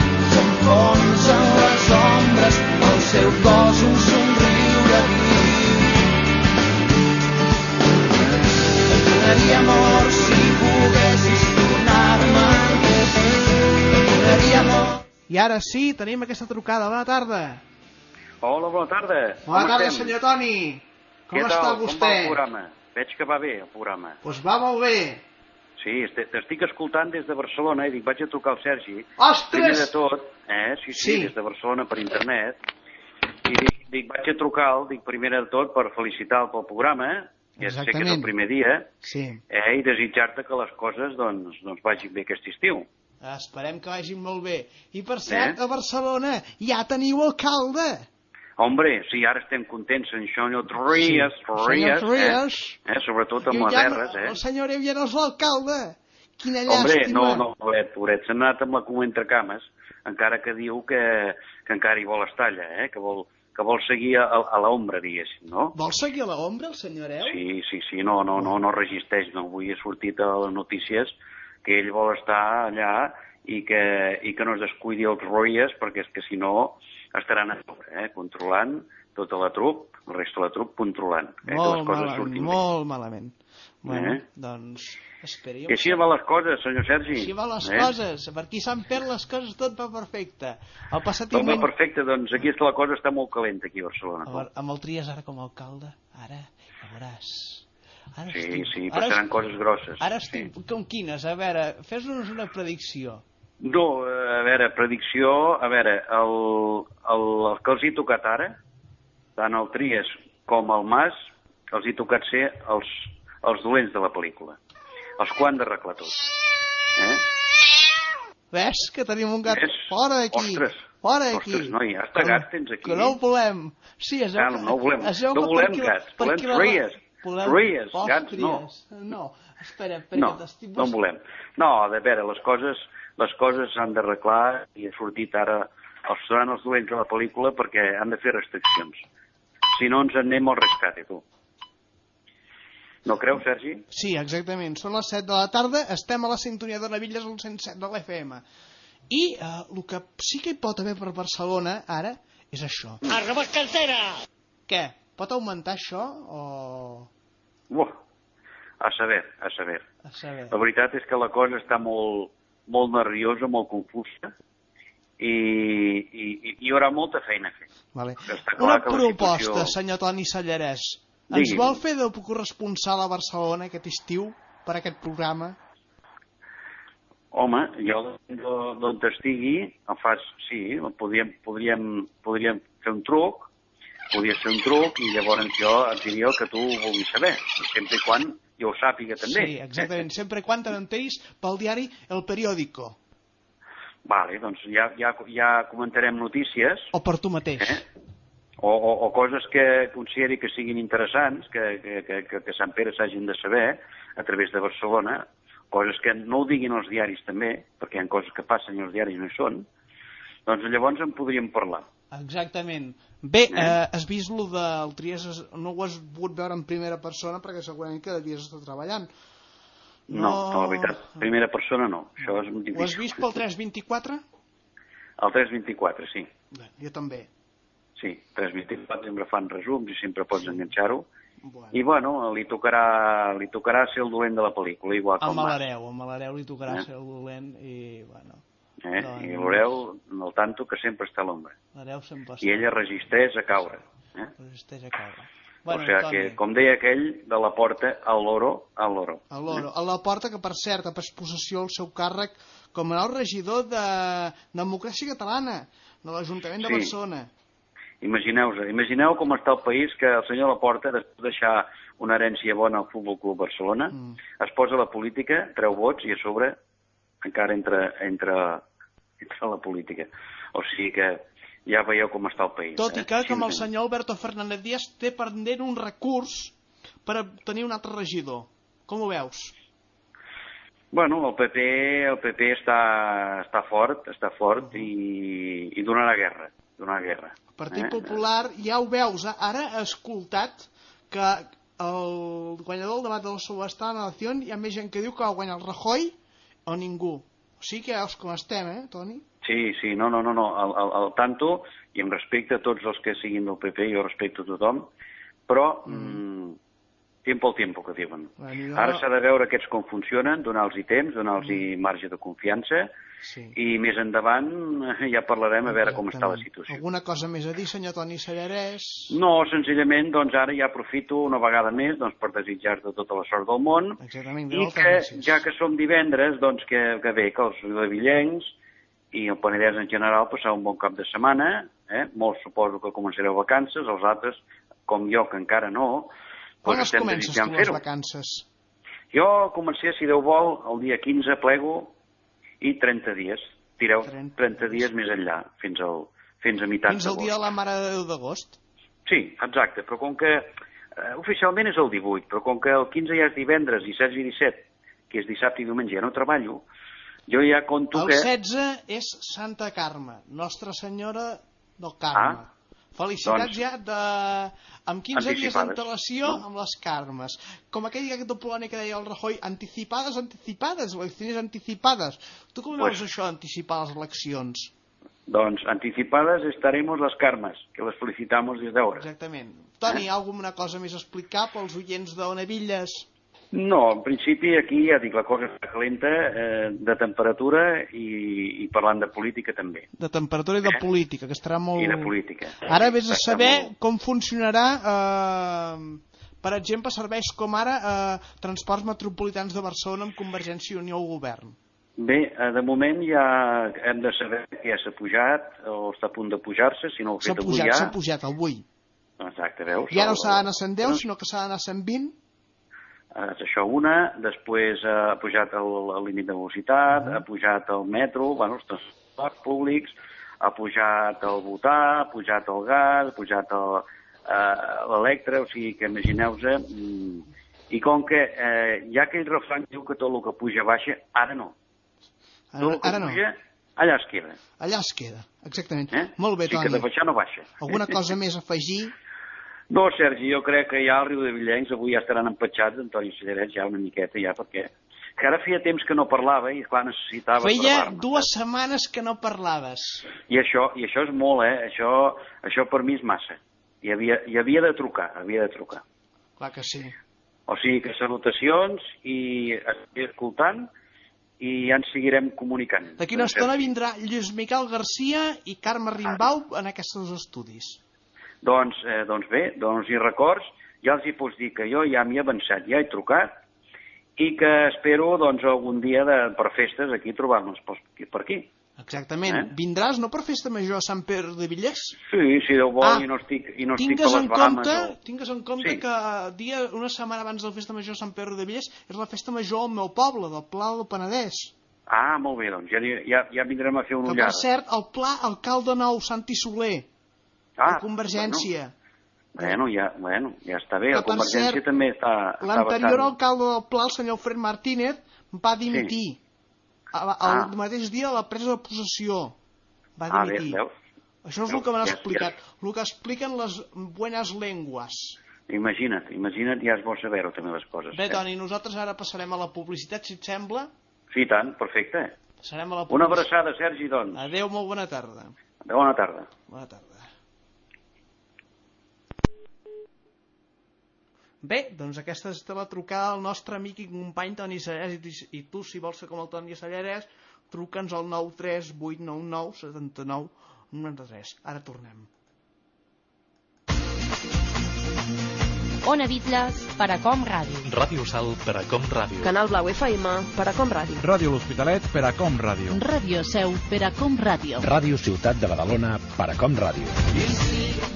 s'enfonsa en les ombres, el seu cos un somriure viu. Et donaria amor si poguessis tornar-me. Et donaria amor I ara sí, tenim aquesta trucada. Bona tarda. Hola, bona tarda. Bona Com tarda, estem? senyor Toni. Com Què està tal? Com va vostè? el programa? Veig que va bé, el programa. Doncs va molt bé. Sí, t'estic escoltant des de Barcelona i dic, vaig a trucar al Sergi. Ostres! Primer de tot, eh? Sí, sí, Sí. des de Barcelona per internet. I dic, dic vaig a trucar, dic, primer de tot per felicitar pel programa, que sé que és el Exactament. primer dia, Sí. eh? i desitjar-te que les coses doncs, doncs vagin bé aquest estiu. Esperem que vagin molt bé. I per cert, Eh? a Barcelona ja teniu alcalde. Hombre, sí, ara estem contents, en senyor Trias, Sí, Trias, senyor Trias. eh? eh? sobretot amb I les ja R's, eh? El senyor Ev ja no és l'alcalde. Quina Hombre, llàstima. no, no, pobret, pobret, s'ha anat amb la cua entre cames, encara que diu que, que encara hi vol estar allà, eh? que, vol, que vol seguir a, a l'ombra, diguéssim, no? Vol seguir a l'ombra, el senyor Ev? Sí, sí, sí, no, no, no, no resisteix, no. Avui ha sortit a les notícies que ell vol estar allà i que, i que no es descuidi els roies, perquè és que si no estaran a sobre, eh? controlant tota la trup, la resta de la trup, controlant eh, que les Molt coses malament, surtin bé. molt malament. Bueno, Eh? doncs esperi. I així van les coses, senyor Sergi. Així van les eh? coses. Per aquí Sant Pere les coses tot va perfecte. El passat Tot va perfecte, doncs aquí la cosa està molt calenta aquí a Barcelona. A veure, amb el Trias ara com a alcalde, ara, ja veuràs. Ara Sí, estic, sí, ara passaran estic- coses grosses. Ara estic com quines? A veure, fes-nos una predicció. No, a veure, predicció, a veure, el, el, el que els hi tocat ara, tant el Tries com el Mas, els hi tocat ser els, els dolents de la pel·lícula. Els que ho han d'arreglar tot. Eh? Ves que tenim un gat Ves? fora d'aquí. Ostres, Fora d'aquí. ostres, noi, hasta Que- gats tens aquí. Que no ho volem. Sí, es veu Ah, que- no ho volem. es veu No volem per aquí- gats, per volem aquí tries. Volem Tries, gats no. No, espera, espera, No, t'estic no en volem. No, de veure, les coses les coses s'han d'arreglar i ha sortit ara els seran els dolents de la pel·lícula perquè han de fer restriccions. Si no, ens en anem al rescate, tu. No creus, Sergi? Sí, exactament. Són les 7 de la tarda, estem a la sintonia de Navilles al 107 de l'FM. I eh, el que sí que hi pot haver per Barcelona, ara, és això. A robar cartera! Què? Pot augmentar això o... Uf, a saber, a saber. A saber. La veritat és que la cosa està molt, molt nerviosa, molt confusa i, i, i hi haurà molta feina a fer. Vale. Una proposta, situació- senyor Toni Sallarès. Ens Digui'm. vol fer de corresponsal a Barcelona aquest estiu per aquest programa? Home, jo d'o- d'on estigui, em fas, sí, podríem, podríem, podríem fer un truc, podria ser un truc, i llavors jo et diria el que tu vulguis saber, sempre i quan jo ho sàpiga també. Sí, exactament. Sempre quan te n'enteris pel diari El Periódico. Vale, doncs ja, ja, ja comentarem notícies, O per tu mateix. eh? o, o, o coses que consideri que siguin interessants, que, que, que, que, que Sant Pere s'hagin de saber a través de Barcelona, coses que no ho diguin els diaris també, perquè hi ha coses que passen i els diaris no hi són, doncs llavors en podríem parlar. Exactament. Bé, eh, has vist lo del Trias, no ho has pogut veure en primera persona perquè segurament que devies estar treballant. No, no, la veritat, primera persona no, això és molt Ho has difícil. vist pel 324? El 324, sí. Bé, jo també. Sí, 324 sempre fan resums i sempre pots enganxar-ho. Bueno. I bueno, li tocarà, li tocarà ser el dolent de la pel·lícula, igual el Mas. Malareu, al Malareu li tocarà Eh? ser el dolent i, bueno, Eh? Doncs- I veureu el tanto que sempre està a l'ombra. I ella resisteix a caure. Eh? resisteix a caure. Bueno, o sigui que, com deia aquell, de la porta al loro, al loro. A l'Oro. A la porta que, per cert, ha pres possessió el seu càrrec com a nou regidor de Democràcia Catalana, de l'Ajuntament de Sí. Barcelona. Imagineu-vos, imagineu com està el país que el senyor Laporta, després de deixar una herència bona al Futbol Club Barcelona, Mm. es posa a la política, treu vots i a sobre encara entra, entra, entra a la política. O sigui que ja veieu com està el país. Tot i eh? que, com el senyor Alberto Fernández Díaz, té pendent un recurs per tenir un altre regidor. Com ho veus? Bueno, el PP, el PP està, està fort, està fort i, i donarà guerra, donarà guerra. El Partit Eh? Popular, ja ho veus, eh? ara ha escoltat que el guanyador del debat de la subestada de la nació hi ha més gent que diu que va guanyar el Rajoy o ningú. O sigui que veus com estem, eh, Toni? Sí, sí, no, no, no, no. Al, al, al tanto, i amb respecte a tots els que siguin del PP, jo respecto a tothom, però mm. Tiempo al tiempo, que diuen. Bueno, Ara s'ha de veure aquests com funcionen, donar-los temps, donar-los marge de confiança, Sí. i més endavant eh, ja parlarem a veure com està la situació. Alguna cosa més a dir, senyor Toni Sallarès? No, senzillament, doncs ara ja aprofito una vegada més doncs, per desitjar-te tota la sort del món Exactament, i que, gràcies. ja que som divendres, doncs que, que bé, que els vilavillencs i el Penedès en general passar un bon cap de setmana, eh? molts suposo que començareu vacances, els altres, com jo, que encara no, Quan estem comences tu, les vacances? Jo comencé, si Déu vol, el dia 15 plego i 30 dies. Tireu 30 dies més enllà, fins, al, fins a meitat Fins al d'agost. dia de la Mare de Déu d'agost? Sí, exacte, però com que eh, oficialment és el 18, però com que el 15 ja és divendres i 16 i 17, que és dissabte i diumenge, ja no treballo, jo ja conto El que... 16 és Santa Carme, Nostra Senyora del Carme. Ah, Felicitats doncs, ja de... amb 15 dies anticipades, d'antelació amb les Carmes. Com aquell que Polònia que deia el Rajoy, anticipades, anticipades, eleccions anticipades. Tu com Pues- veus això, anticipar les eleccions? Doncs anticipadas estaremos las Carmes, que les felicitamos des d'ara. Exactament. Toni, ha alguna cosa més a explicar pels oients d'Onavilles? No, en principi aquí ja dic, la cosa està calenta eh, de temperatura i, i parlant de política també. De temperatura i de política, que estarà molt... I de política. Ara vés a saber molt- com funcionarà, eh, per exemple, serveis com ara eh, Transports Metropolitans de Barcelona amb Convergència i Unió al govern. Bé, eh, de moment ja hem de saber que ja s'ha pujat o està a punt de pujar-se, si no ho ha S'ha fet avui pujat, ja. s'ha pujat avui. Exacte, veus? Ja no s'ha d'anar a 110, sinó que s'ha d'anar a 120. Eh, És això una, després eh, ha pujat el, el límit de velocitat, ha pujat el metro, bueno, els transports públics, ha pujat el votar, ha pujat el gas, ha pujat eh, l'electre, o sigui que imagineu-vos... Mm, I com que eh, hi ha aquell refrany que diu que tot el que puja baixa, ara no. Tot Ara, el que ara no. puja, allà es queda. Allà es queda, exactament. Eh? Molt bé, o sigui que Toni. de baixar no baixa. Alguna cosa més a afegir? No, Sergi, jo crec que ja al riu de Villencs avui ja estaran empatxats, Antoni Cellaret, ja una miqueta, ja, perquè que ara feia temps que no parlava i, clar, necessitava Feia dues setmanes que no parlaves. I això, I això és molt, eh? Això, això per mi és massa. Hi havia, hi havia de trucar, havia de trucar. Clar que sí. O sigui que salutacions i estic escoltant i ja ens seguirem comunicant. D'aquí una estona vindrà Lluís Miquel Garcia i Carme Rimbau en aquests estudis. Doncs, eh, doncs bé, doncs i records, ja els hi pots dir que jo ja m'hi he avançat, ja he trucat, i que espero doncs, algun dia de, per festes aquí trobar-nos per, per aquí. Exactament. Eh? Vindràs no per festa major a Sant Pere de Villers? Sí, si Déu vol, Ah, i no estic, i no estic en les Bahamas. compte, O... tingues en compte Sí. que dia, una setmana abans de la festa major a Sant Pere de Villers és la festa major al meu poble, del Pla del Penedès. Ah, molt bé, doncs ja, ja, ja vindrem a fer una Que, per ullada. cert, el Pla, alcalde nou, Santi Soler, ah, Convergència. Bueno, bueno, ja, bueno, ja està bé, Que, la Convergència cert, també està, L'anterior bastant... alcalde del Pla, el senyor Fred Martínez, va dimitir. El, el Ah. mateix dia de la presa de possessió. Va Ah, bé, dimitir. veus? Això és el que m'han Ja- ja- explicat. El que expliquen les buenas lenguas. Imagina't, imagina't, ja és bo saber-ho també les coses. Bé, eh? Toni, nosaltres ara passarem a la publicitat, si et sembla. Sí, tant, perfecte. Passarem a la Una publicitat. abraçada, Sergi, doncs. Adéu, molt bona tarda. Bona tarda. Bona tarda. Bé, doncs aquesta és la trucada del nostre amic i company Toni Sallarès i, tu- i tu, si vols ser com el Toni Sallarès, truca'ns al 93899 79 93. Ara tornem. Ona Bitlles, Paracom Ràdio. Ràdio Sal per a Com Ràdio. Canal Blau FM per a Com Ràdio. Ràdio L'Hospitalet per a Com Ràdio. Ràdio Seu per a Com Ràdio. Ràdio Ciutat de Badalona per a Com Ràdio.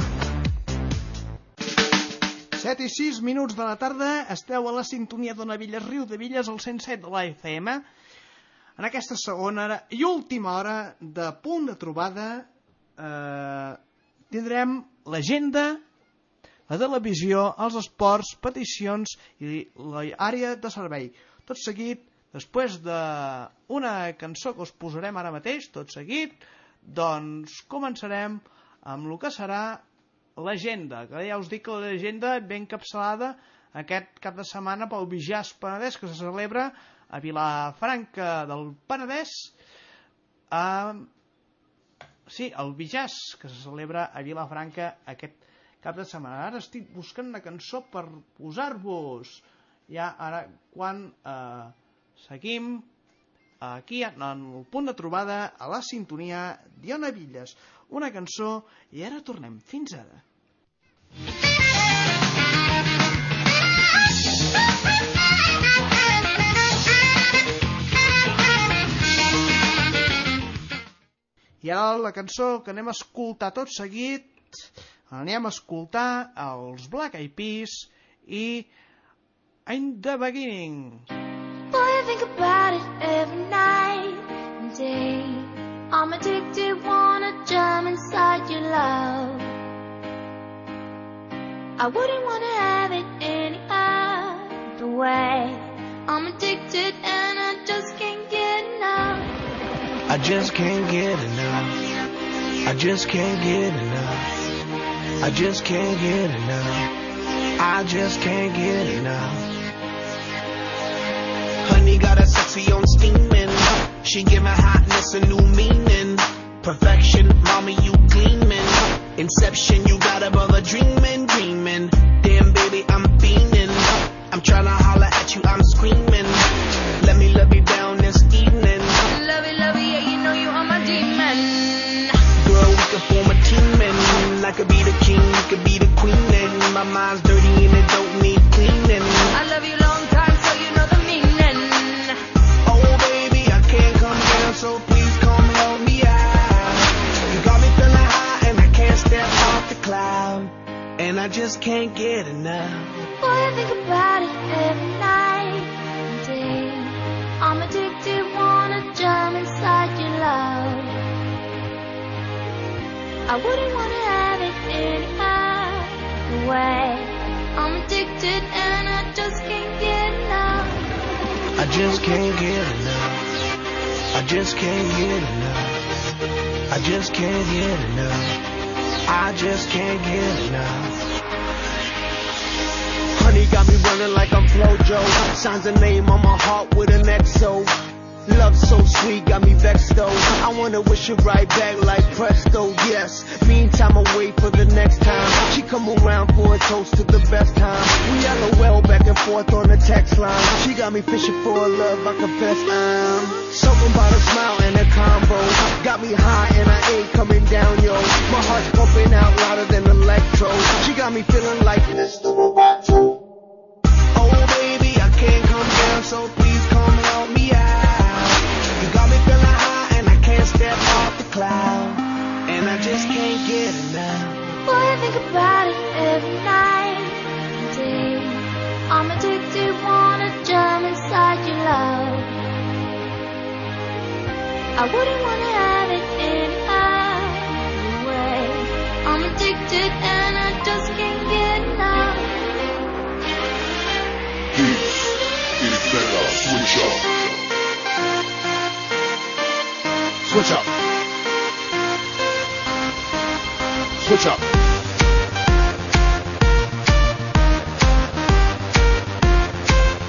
7 i 6 minuts de la tarda, esteu a la sintonia d'Ona Villes, Riu de Villes, al 107 de la FM. En aquesta segona i última hora de punt de trobada eh, tindrem l'agenda, la televisió, els esports, peticions i l'àrea de servei. Tot seguit, després d'una cançó que us posarem ara mateix, tot seguit, doncs començarem amb el que serà l'agenda, que ja us dic que l'agenda ben capçalada aquest cap de setmana pel Bijàs Penedès que se celebra a Vilafranca del Penedès a... sí, el Bijàs que se celebra a Vilafranca aquest cap de setmana. Ara estic buscant una cançó per posar-vos. Ja ara quan eh, seguim aquí en el punt de trobada a la sintonia d'Iona Villes una cançó i ara tornem. Fins ara i ara la cançó que anem a escoltar tot seguit anem a escoltar els Black Eyed Peas i In the Beginning Voy I think about it every night and day. I'm addicted, wanna jump inside your love. I wouldn't wanna have it any other way. I'm addicted and just can't get enough. I just can't get enough. I just can't get enough. I just can't get enough. Honey got a sexy on steaming. She give my hotness a new meaning. Perfection, mommy, you gleaming. Inception, you got a dreaming, dreaming. Damn, baby, I'm fiending. I'm tryna mind's dirty and it don't need cleaning. I love you long time, so you know the meaning. Oh baby, I can't come down, so please come help me out. You got me feeling high and I can't step off the cloud. And I just can't get enough. Boy, I think about it every night and day. I'm addicted, wanna jump inside your love. I wouldn't wanna have it just can't get enough. I just can't get enough. I just can't get enough. I just can't get enough. Honey got me running like I'm Flojo. Signs a name on my heart with an XO. Love so sweet, got me vexed though. I wanna wish it right back like presto, yes. Meantime, I wait for the next time. She come around for a toast to the best time. We LOL back and forth on the text line. She got me fishing for a love, I confess I'm. Something about a smile and a combo. Got me high and I ain't coming down, yo. My heart's pumping out louder than electro. She got me feeling like Mr. Roboto. Oh baby, I can't come down, so please cloud. And I just can't get enough. Boy, I think about it every night and day. I'm addicted, wanna jump inside your love. I wouldn't wanna have it any other way. I'm addicted and I just can't get enough. This is better switch up. Switch up. Switch up.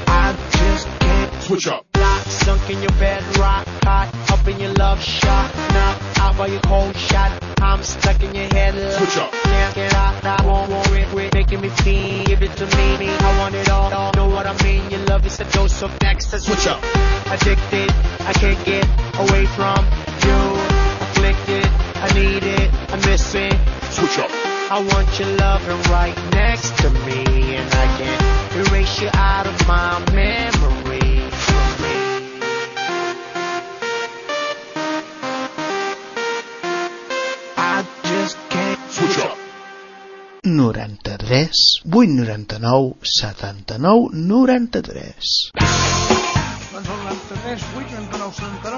I just can't switch up. Lock, sunk in your bed, rock hot, up in your love shot, knock out by your cold shot. I'm stuck in your head. Switch up. Can't get out, I won't worry, quit making me feel. Give it to me, I want it all. Know what I mean? Your love is a dose of next. Switch up. Addicted, I can't get away from you. Afflicted, I need it, I miss it. Switch up. I want your loving right next to me, and I can't erase you out of my memory. I just can't switch up. 93 899 79 93 doncs el 93 8 99 79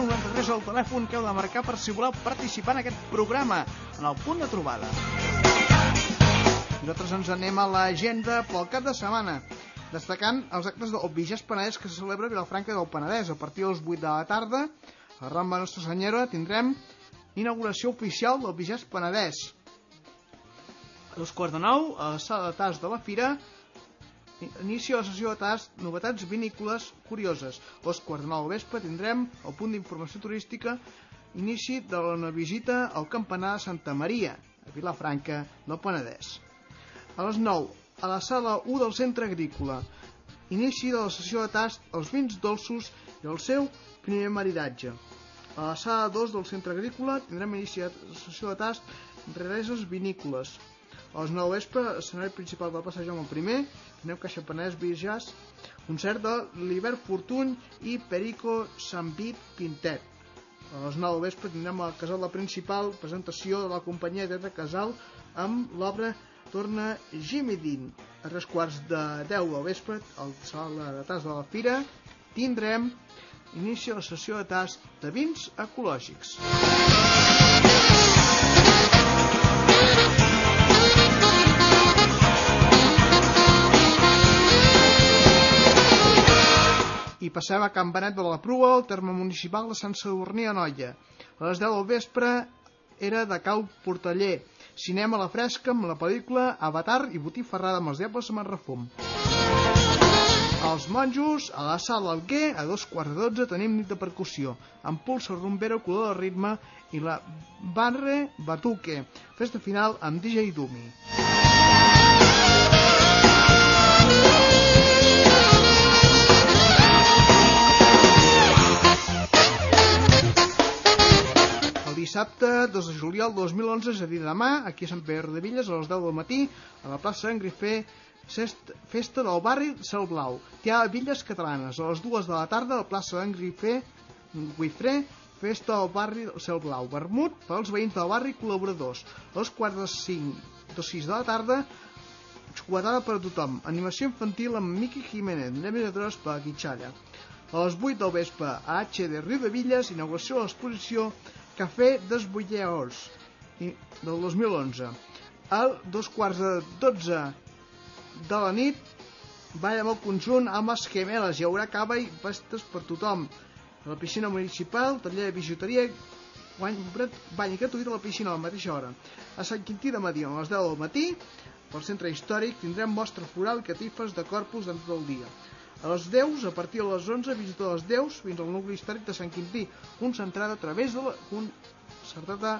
93 el telèfon que heu de marcar per si voleu participar en aquest programa en el punt de trobada. Nosaltres ens anem a l'agenda pel cap de setmana destacant els actes del Vigés Penedès que se celebra a Vilafranca del Penedès. A partir dels 8 de la tarda a Ramba Nostra Senyora tindrem inauguració oficial del Vigés Penedès. A dos quarts de nou, a la sala de tas de la Fira, inici la sessió de tas, novetats vinícoles curioses. A dos quarts de nou vespre tindrem el punt d'informació turística, inici de la visita al campanar de Santa Maria, a Vilafranca del Penedès. A les 9, a la sala 1 del centre agrícola, inici de la sessió de tast als vins dolços i el seu primer maridatge. A la sala 2 del centre agrícola tindrem inici de la sessió de tast rereses vinícoles. A les 9 vespre, escenari principal del passeig Jaume I, tindrem Caixa Penedès Birjas, concert de l'Hivern Fortuny i Perico Sambit Quintet. A les 9 vespre tindrem al casal la principal presentació de la companyia de Casal amb l'obra Torna Dean. A tres quarts de 10 del vespre, al sala de tas de la Fira, tindrem inici la sessió de tast de vins ecològics. I passem a Can Benet de la Prua, al terme municipal de Sant Sadurní Anoia. A les 10 del vespre era de Cal Portaller. Cinema a la fresca amb la pel·lícula Avatar i Botifarrada amb els diables amb el refum. Els monjos, a la sala Alguer, a dos quarts de dotze tenim nit de percussió, amb pulso rumbero, color de ritme i la Barre Batuque. Festa final amb DJ Dumi. Dissabte 2 de juliol 2011, és a dir, demà, aquí a Sant Pere de Villes, a les 10 del matí, a la plaça Sant Grifé, festa del barri Cel Blau. Hi ha Villes Catalanes. A les 2 de la tarda, a la plaça Sant Grifé, Guifré, festa del barri Cel Blau. Vermut pels veïns del barri col·laboradors. A les 4 de 5 de 6 de la tarda, xocolatada per a tothom. Animació infantil amb Miqui Jiménez, Nemes de Dros per Guitxalla. A les 8 del vespre, a HD Riu de Villes, inauguració de l'exposició Cafè des Bulleors del 2011. A dos quarts de 12 de la nit, ball amb el conjunt amb les gemeles. Hi haurà cava i festes per tothom. A la piscina municipal, taller de bijuteria, guany, bany gratuït a la piscina a la mateixa hora. A Sant Quintí de Mediona, a les 10 del matí, pel centre històric, tindrem mostra floral i catifes de corpus durant tot el dia. A les 10, a partir de les 11, visita a les 10 fins al nucli històric de Sant Quintí, concentrada a través de la, concertada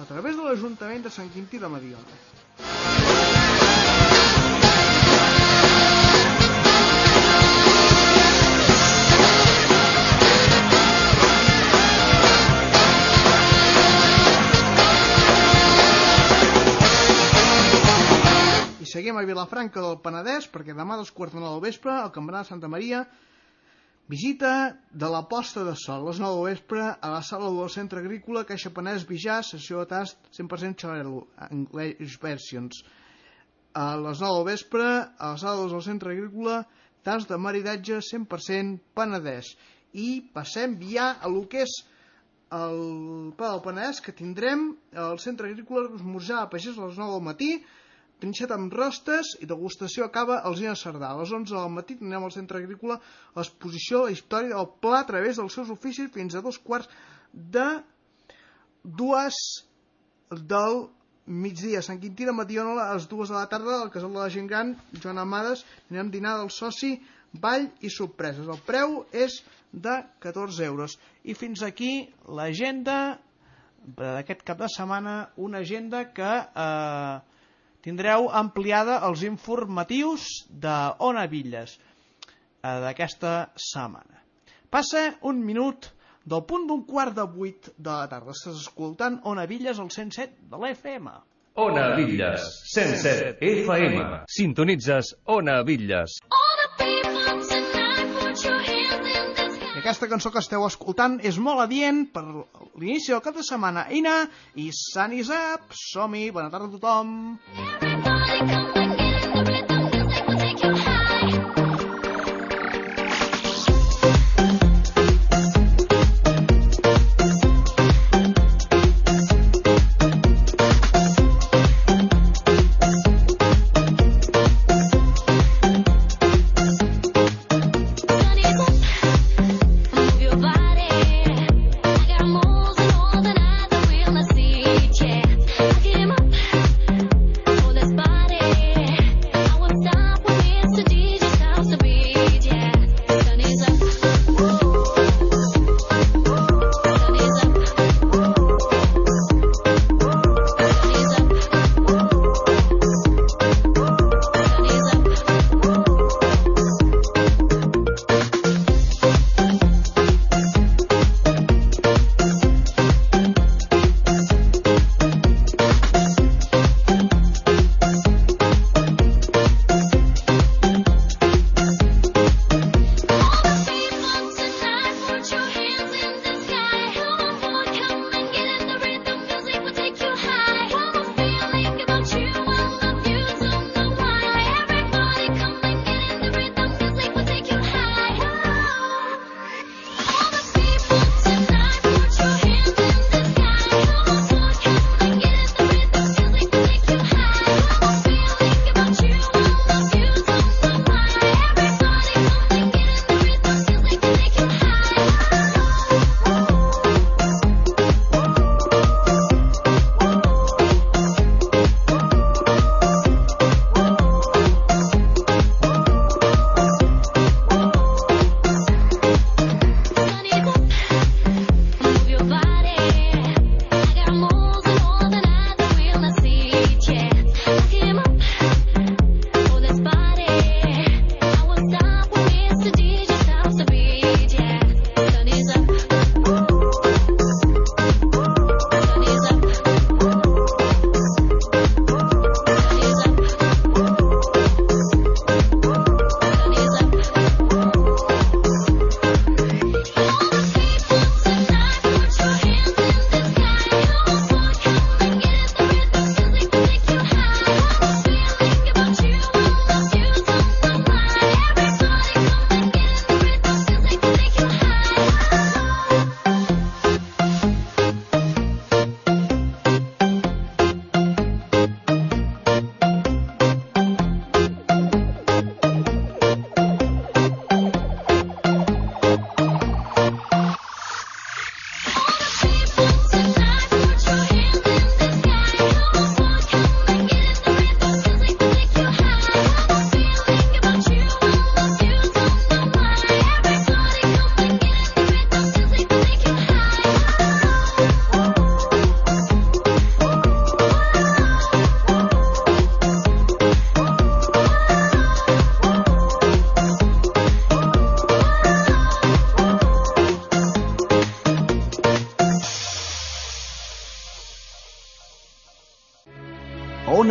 a través de l'Ajuntament de Sant Quintí de Mediona. Seguim a Vilafranca del Penedès perquè demà a dos quarts de nou del vespre al Campanar de Santa Maria visita de la posta de sol. Les 9 del vespre a la sala del centre agrícola Caixa Penedès Vijà, sessió de tast 100% xarel·lo, English versions. A les 9 del vespre a la sala del centre agrícola tast de maridatge 100% Penedès. I passem ja a lo que és el Pla del Penedès que tindrem al centre agrícola esmorzar a pagès a les 9 del matí trinxet amb rostes i degustació acaba al Gina Cerdà. A les 11 del matí tindrem al centre agrícola l'exposició la història del pla a través dels seus oficis fins a dos quarts de dues del migdia. Sant Quintí de Mediona a les dues de la tarda al casal de la gent gran, Joan Amades, anirem dinar del soci, ball i sorpreses. El preu és de 14 euros. I fins aquí l'agenda d'aquest cap de setmana, una agenda que eh, tindreu ampliada els informatius de Ona Villes eh, d'aquesta setmana. Passa un minut del punt d'un quart de vuit de la tarda. Estàs escoltant Ona Villes al 107 de l'FM. Ona Villes, 107 FM. Sintonitzes Ona Villes. I aquesta cançó que esteu escoltant és molt adient per l'inici del cap de setmana. Ina i Sunny Zap, som-hi, bona tarda a tothom. Move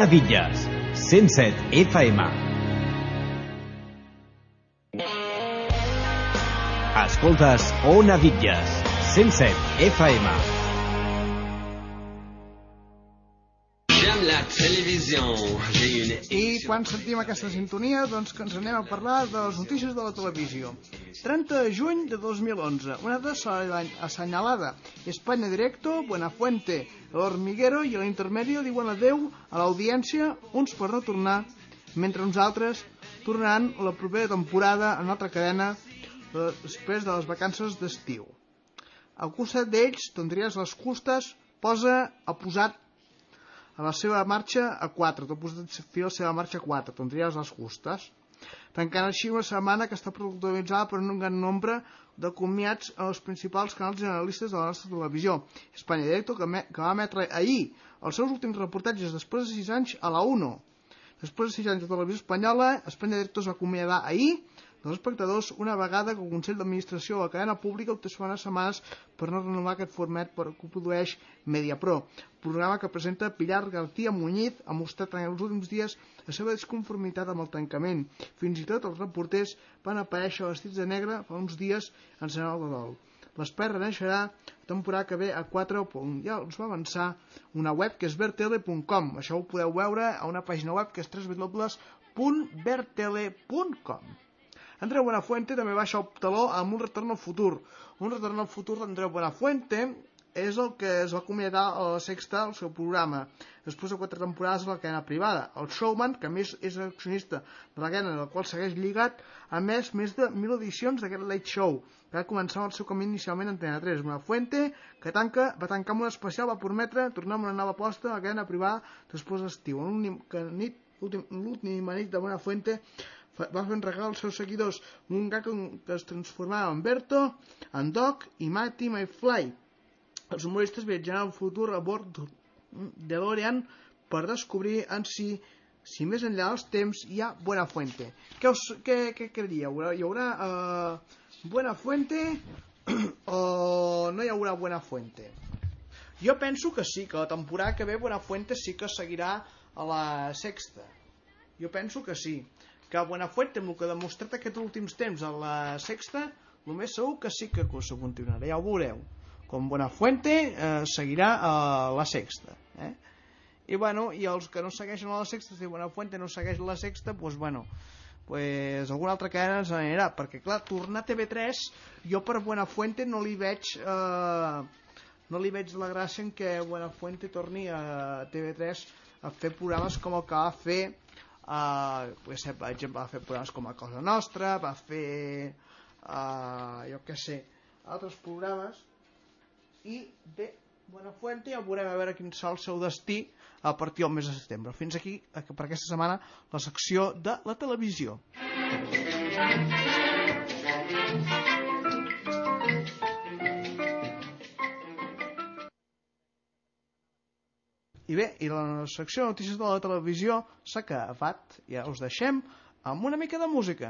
Ona Villas, 107 FM. Escoltes Ona Villas, 107 FM. J'aime la télévision. I quan sentim aquesta sintonia, doncs que ens anem a parlar de les notícies de la televisió. 30 de juny de 2011, una data assenyalada. España Directo, Buenafuente, El Hormiguero i l'Intermedio diuen adeu a l'audiència, uns per no tornar, mentre uns altres tornaran la propera temporada en altra cadena eh, després de les vacances d'estiu. Al costat d'ells, Tendries les Custes posa a posat a la seva marxa a 4, tot posat fi a la seva marxa a 4, Tendries les Custes, tancant així una setmana que està protagonitzada per un gran nombre de comiats a els principals canals generalistes de la nostra televisió. Espanya Directo, que, me, que va emetre ahir els seus últims reportatges després de 6 anys a la 1. Després de 6 anys de televisió espanyola, Espanya Directo es va acomiadar ahir dels espectadors una vegada que el Consell d'Administració de la cadena pública fa unes setmanes per no renovar aquest format per que produeix Mediapro, programa que presenta Pilar García Muñiz ha mostrat en els últims dies la seva desconformitat amb el tancament. Fins i tot els reporters van aparèixer vestits de negre fa uns dies en senyal de dol. L'espai reneixerà la temporada que ve a 4 ja els va avançar una web que és vertele.com això ho podeu veure a una pàgina web que és www.vertele.com Andreu Buenafuente també baixa el taló amb un retorn al futur. Un retorn al futur d'Andreu Buenafuente és el que es va acomiadar a la Sexta, el seu programa, després de quatre temporades a la cadena privada. El Showman, que a més és accionista de la cadena, del qual segueix lligat, ha més més de mil edicions d'aquest Late Show, que va començar el seu camí inicialment en Antena 3. Buenafuente, que tanca, va tancar amb un especial, va prometre tornar amb una nova aposta a la cadena privada després d'estiu. L'última nit de Buenafuente va fer un regal als seus seguidors un gag que es transformava en Berto, en Doc i Matty MyFly. Els humoristes viatjaran al futur a bord DeLorean per descobrir en si si més enllà dels temps hi ha Buenafuente. Què, us, què, què creieu? Hi haurà uh, Buenafuente o no hi haurà Buenafuente? Jo penso que sí, que la temporada que ve Buenafuente sí que seguirà a la sexta. Jo penso que sí que Buenafuente, amb el que ha demostrat aquests últims temps a la sexta, el més segur que sí que s'ho continuarà, ja ho veureu. Com Buenafuente eh, seguirà a la sexta. Eh? I bueno, i els que no segueixen a la sexta, si Buenafuente no segueix la sexta, doncs bueno, pues alguna altra cadena ens anirà, perquè clar, tornar a TV3, jo per Buenafuente no li veig... Eh, no li veig la gràcia en què Buenafuente torni a TV3 a fer programes com el que va fer Uh, per exemple, va fer programes com a Cosa Nostra, va fer, uh, jo què sé, altres programes, i bé, Buenafuente ja veurem a veure quin serà el seu destí a partir del mes de setembre. Fins aquí, per aquesta setmana, la secció de la televisió. I bé, i la secció de notícies de la televisió s'ha acabat. Ja us deixem amb una mica de música.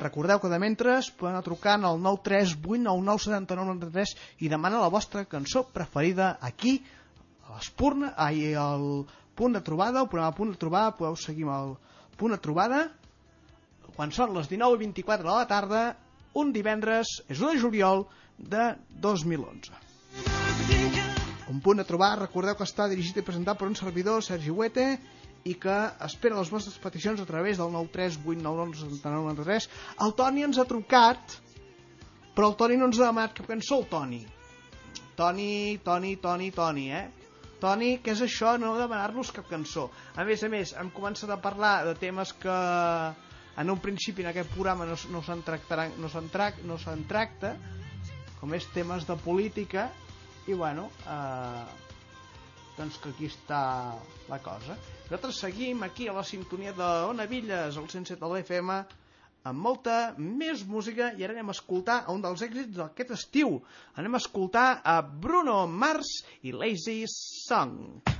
Recordeu que de mentres podeu trucar al 938997993 i demanar la vostra cançó preferida aquí a l'Espurna, ai, al punt de trobada, el programa punt de trobada, podeu seguir amb el punt de trobada quan són les 19 i 24 de la tarda un divendres, és 1 de juliol de 2011. Un punt de trobar, recordeu que està dirigit i presentat per un servidor, Sergi Huete, i que espera les vostres peticions a través del 938999993. El Toni ens ha trucat, però el Toni no ens ha demanat cap cançó, el Toni. Toni, Toni, Toni, Toni, eh? Toni, què és això? No demanar-nos cap cançó. A més a més, hem començat a parlar de temes que en un principi en aquest programa no, no se'n no se'n trac, no se tracta, com és temes de política, i bueno, eh, doncs que aquí està la cosa. Nosaltres seguim aquí a la sintonia de Ona Villes, al 107 de l'FM, amb molta més música i ara anem a escoltar un dels èxits d'aquest estiu. Anem a escoltar a Bruno Mars i Lazy Song.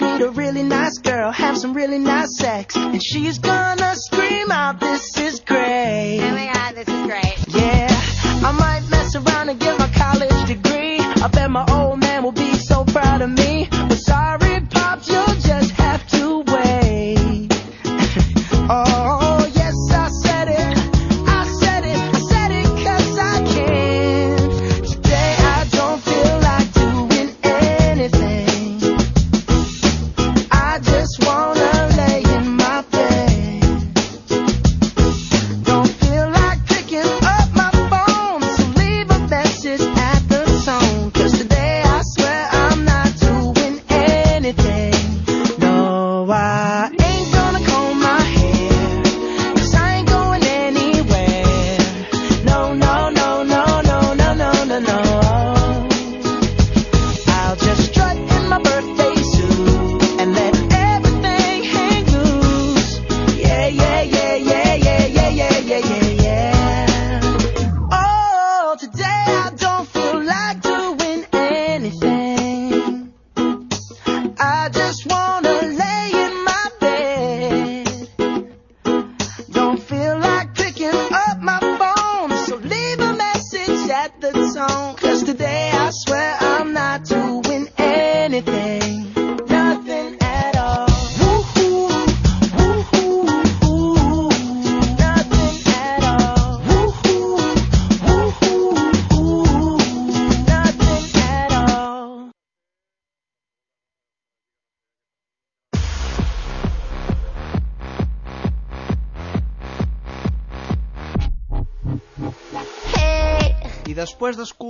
Meet a really nice girl, have some really nice sex, and she's gonna stay.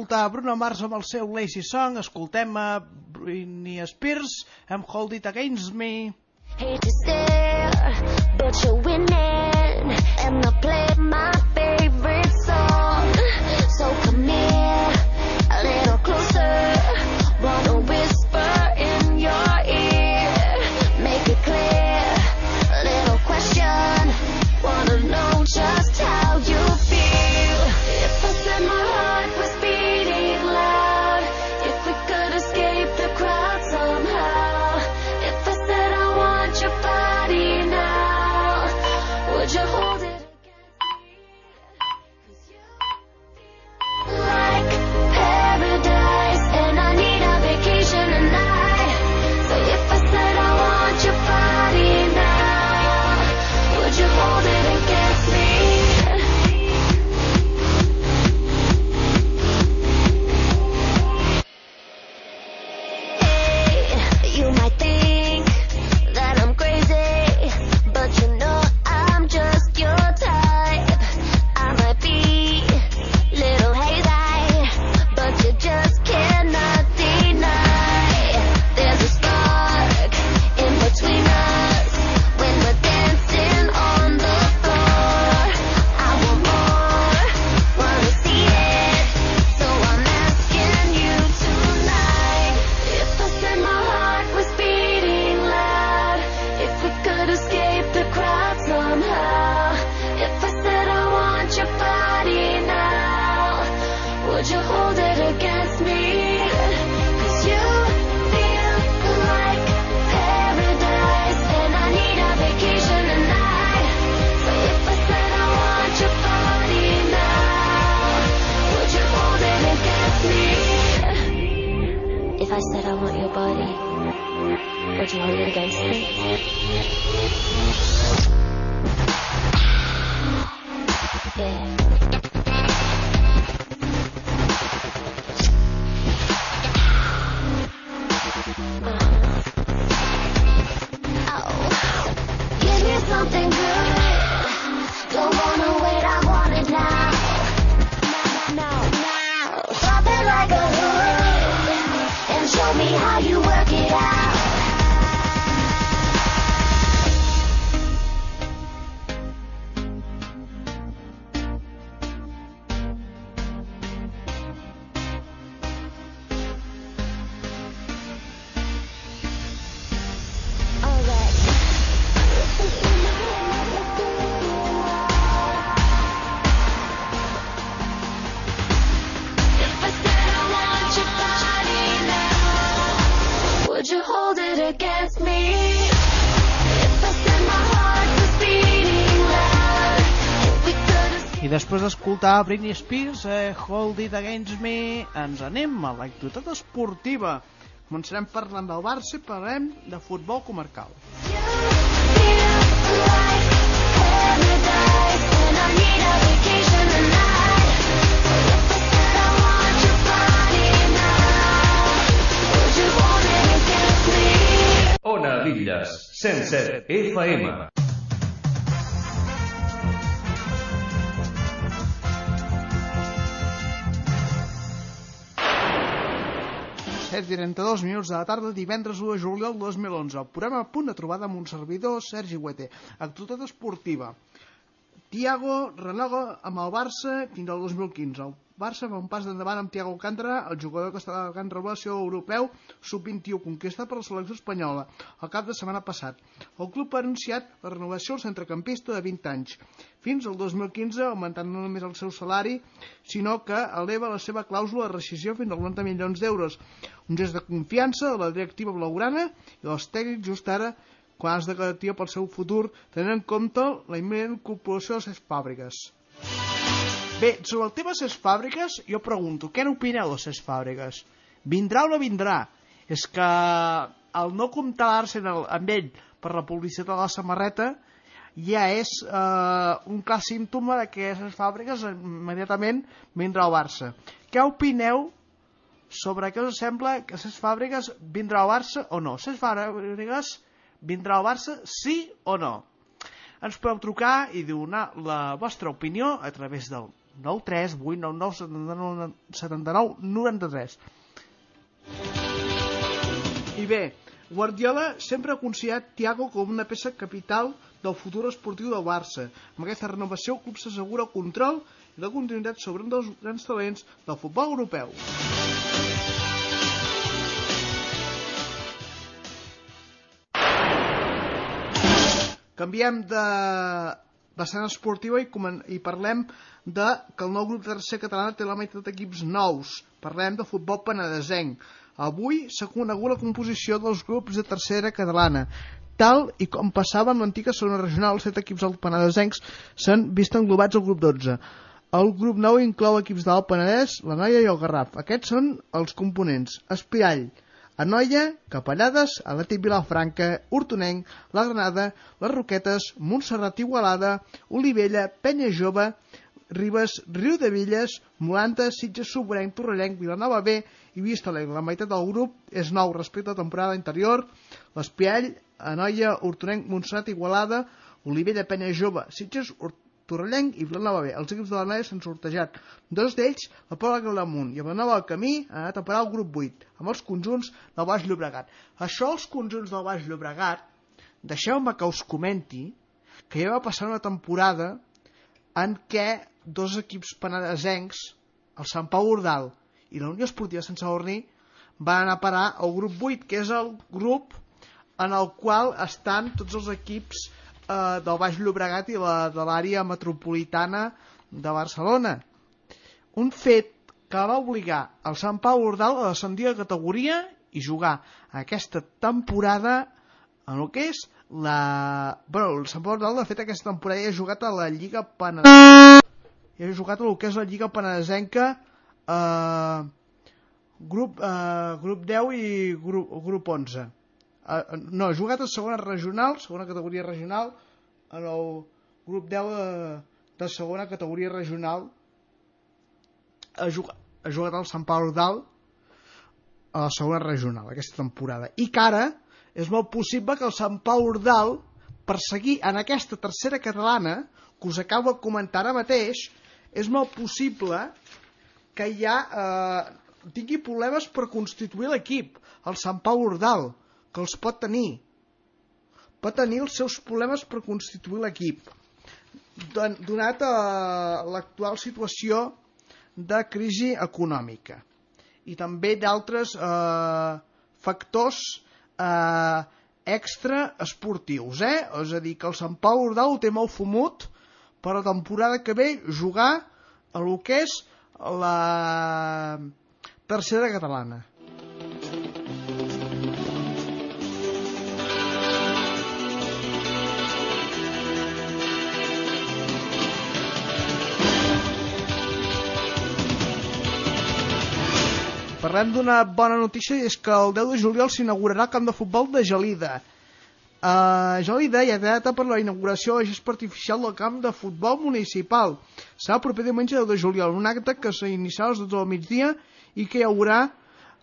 escoltar Bruno Mars amb el seu Lazy Song, escoltem a Britney Spears amb Hold It Against Me. Hate to stare, but you're winning, and I play my després d'escoltar Britney Spears, eh, Hold It Against Me, ens anem a l'activitat esportiva. Començarem parlant del Barça i parlem de futbol comarcal. Ona Villas, 107 FM. 7 i 32 minuts de la tarda, divendres 1 de juliol de 2011. El programa a punt de trobada amb un servidor, Sergi Huete. Actualitat esportiva. Tiago renova amb el Barça fins al 2015. Barça fa un pas d'endavant amb Tiago Alcántara, el jugador que està en revelació europeu sub-21, conquestat per la selecció espanyola el cap de setmana passat. El club ha anunciat la renovació del centrecampista de 20 anys, fins al 2015, augmentant no només el seu salari, sinó que eleva la seva clàusula de rescisió fins als 90 milions d'euros. Un gest de confiança de la directiva blaugrana i dels tècnics just ara quan es de garantia pel seu futur, tenint en compte la imminent incorporació de les fàbriques. Bé, sobre el tema de les fàbriques, jo pregunto, què n'opineu de les fàbriques? Vindrà o no vindrà? És que el no comptar l'Arsenal amb ell per la publicitat de la samarreta ja és eh, un clar símptoma de que les fàbriques immediatament vindrà al Barça. Què opineu sobre què us sembla que les fàbriques vindrà al Barça o no? Les fàbriques vindrà al Barça sí o no? Ens podeu trucar i donar la vostra opinió a través del 93 899 79 93 i bé, Guardiola sempre ha considerat Thiago com una peça capital del futur esportiu del Barça. Amb aquesta renovació el club s'assegura el control i la continuïtat sobre un dels grans talents del futbol europeu. Canviem de vessant esportiva i, i parlem de que el nou grup de tercer catalana té la meitat d'equips nous. Parlem de futbol penedesenc. Avui s'ha conegut la composició dels grups de tercera catalana. Tal i com passava en l'antiga segona regional, els set equips del Penedesencs s'han vist englobats al grup 12. El grup 9 inclou equips d'Alt Penedès, la Noia i el Garraf. Aquests són els components. Espirall, Anoia, Capellades, Atlètic Vilafranca, Hortonenc, La Granada, Les Roquetes, Montserrat Igualada, Olivella, Penya Jove, Ribes, Riu de Villes, Molanta, Sitges, Sobrenc, Torrellenc, Vilanova B i Vistalegre. La meitat del grup és nou respecte a la temporada anterior. L'Espiall, Anoia, Hortonenc, Montserrat, Igualada, Olivella, Penya Jove, Sitges, Torrellenc i Vilanova B. Els equips de la Noia s'han sortejat. Dos d'ells, la Pobla Claramunt i el Vilanova del Camí han anat a parar al grup 8, amb els conjunts del Baix Llobregat. Això els conjunts del Baix Llobregat, deixeu-me que us comenti que ja va passar una temporada en què dos equips penedesencs, el Sant Pau Ordal i la Unió Esportiva Sant Sadurní, van anar a parar al grup 8, que és el grup en el qual estan tots els equips eh, del Baix Llobregat i la, de l'àrea metropolitana de Barcelona. Un fet que va obligar el Sant Pau Ordal a descendir de categoria i jugar aquesta temporada en el que és la... Bueno, el Sant Ordal, de fet, aquesta temporada ja ha jugat a la Lliga Penedesenca. Ja ha jugat a el que és la Lliga Penedesenca eh, grup, eh, grup 10 i grup, grup 11. Uh, no, ha jugat a segona regional, segona categoria regional, en el grup 10 de, de segona categoria regional ha jugat, ha jugat al Sant Pau Ordal a la segona regional aquesta temporada i que ara és molt possible que el Sant Pau Ordal per seguir en aquesta tercera catalana que us acabo de comentar ara mateix és molt possible que ja eh, tingui problemes per constituir l'equip el Sant Pau Ordal que els pot tenir. Pot tenir els seus problemes per constituir l'equip. Donat a l'actual situació de crisi econòmica. I també d'altres eh, factors eh, extra esportius eh? és a dir que el Sant Pau Ordal ho té molt fumut per la temporada que ve jugar a lo que és la tercera catalana parlem d'una bona notícia és que el 10 de juliol s'inaugurarà el camp de futbol de Gelida. Uh, Gelida ja té data per la inauguració de gest artificial del camp de futbol municipal. Serà el proper diumenge 10 de juliol, un acte que s'iniciarà a les 12 del migdia i que hi haurà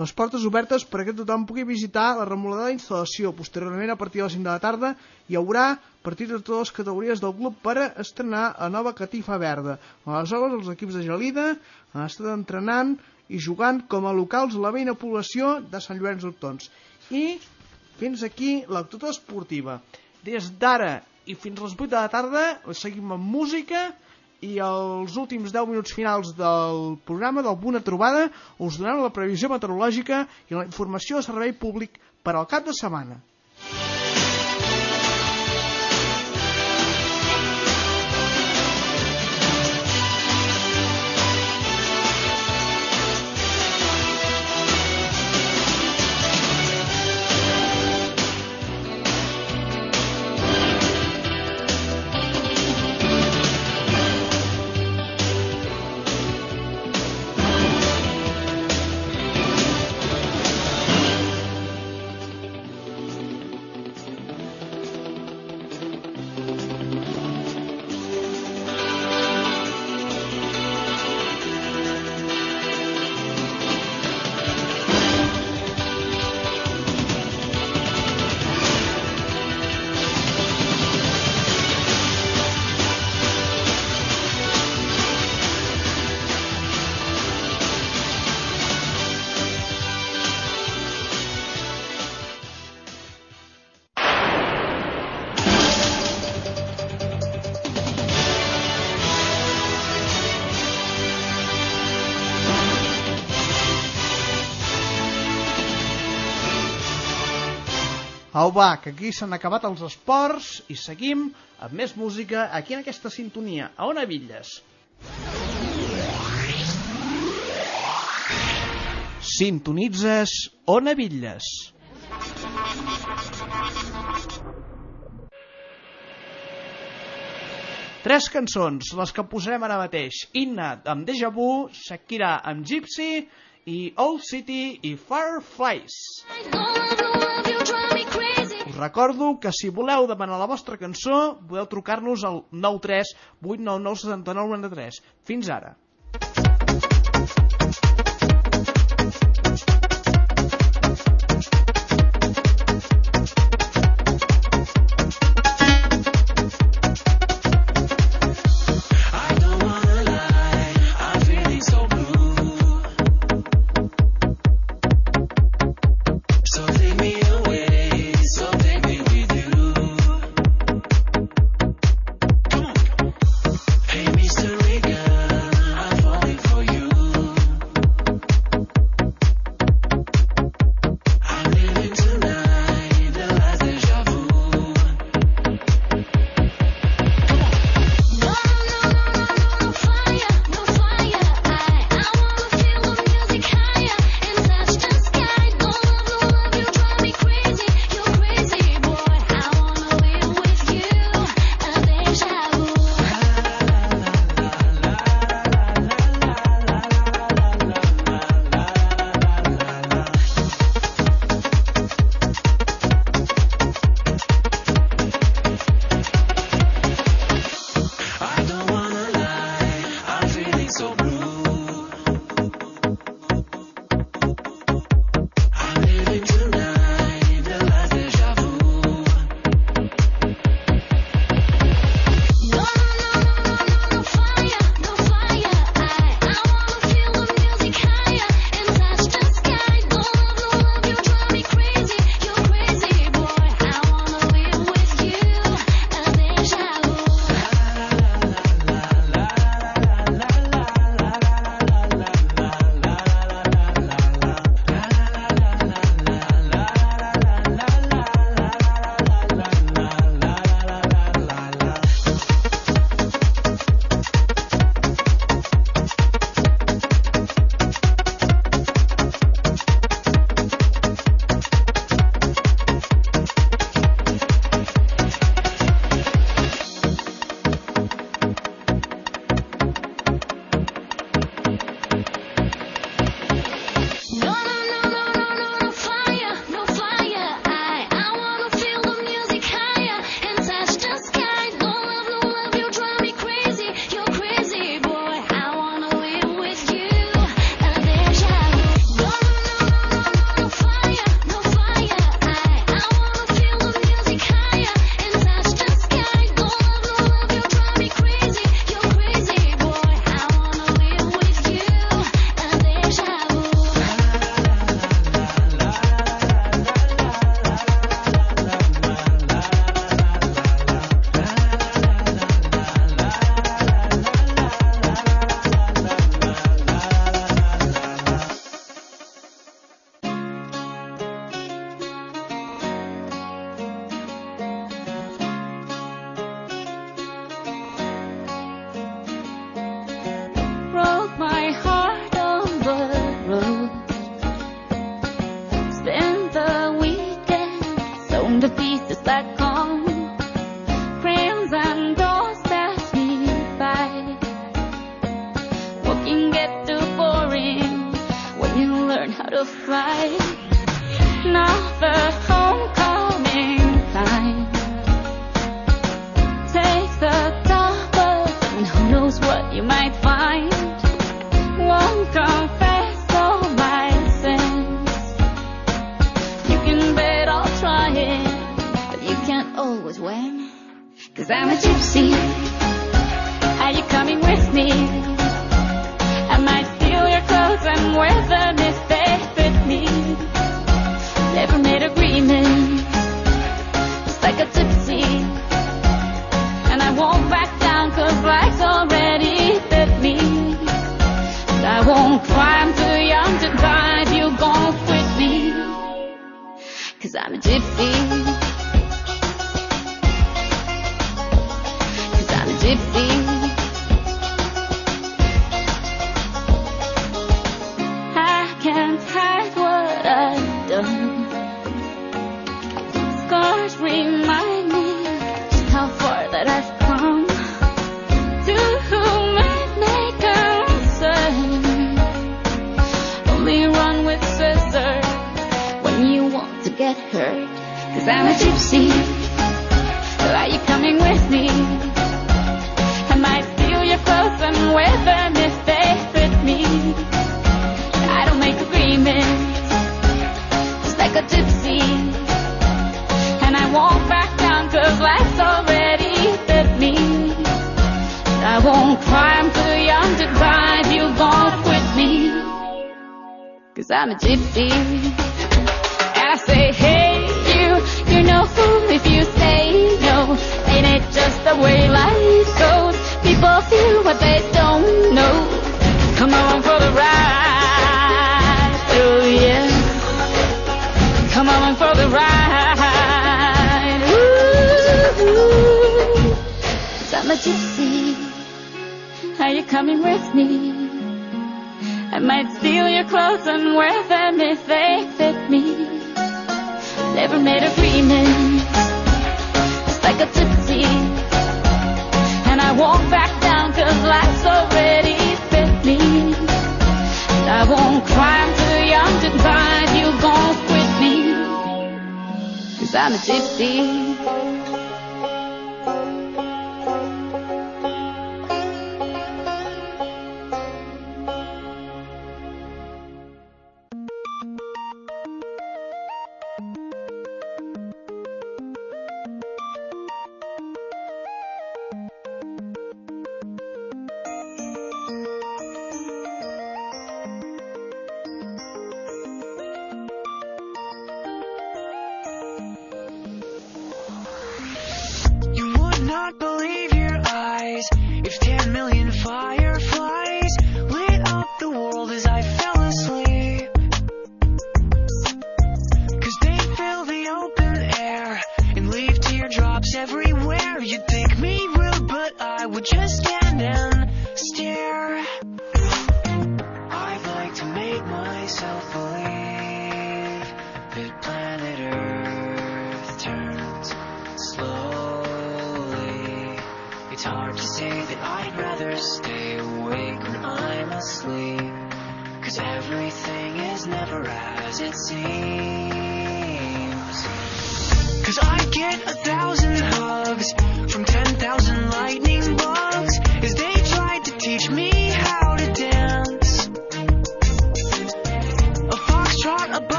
les portes obertes perquè tothom pugui visitar la remolada d'instal·lació. Posteriorment, a partir de les 5 de la tarda, hi haurà partits de totes les categories del club per estrenar la nova catifa verda. Aleshores, els equips de Gelida han estat entrenant i jugant com a locals la veïna població de Sant Llorenç d'Hortons. I fins aquí l'actuació esportiva. Des d'ara i fins a les 8 de la tarda seguim amb música i els últims 10 minuts finals del programa del Buna Trobada us donaran la previsió meteorològica i la informació de servei públic per al cap de setmana. Au va, que aquí s'han acabat els esports i seguim amb més música aquí en aquesta sintonia. A on Villes? Sintonitzes Ona Villes. Tres cançons, les que posarem ara mateix. Inna amb Deja Vu, Shakira amb Gypsy i Old City i Fireflies. Us recordo que si voleu demanar la vostra cançó, podeu trucar-nos al 93 899 69 93. Fins ara.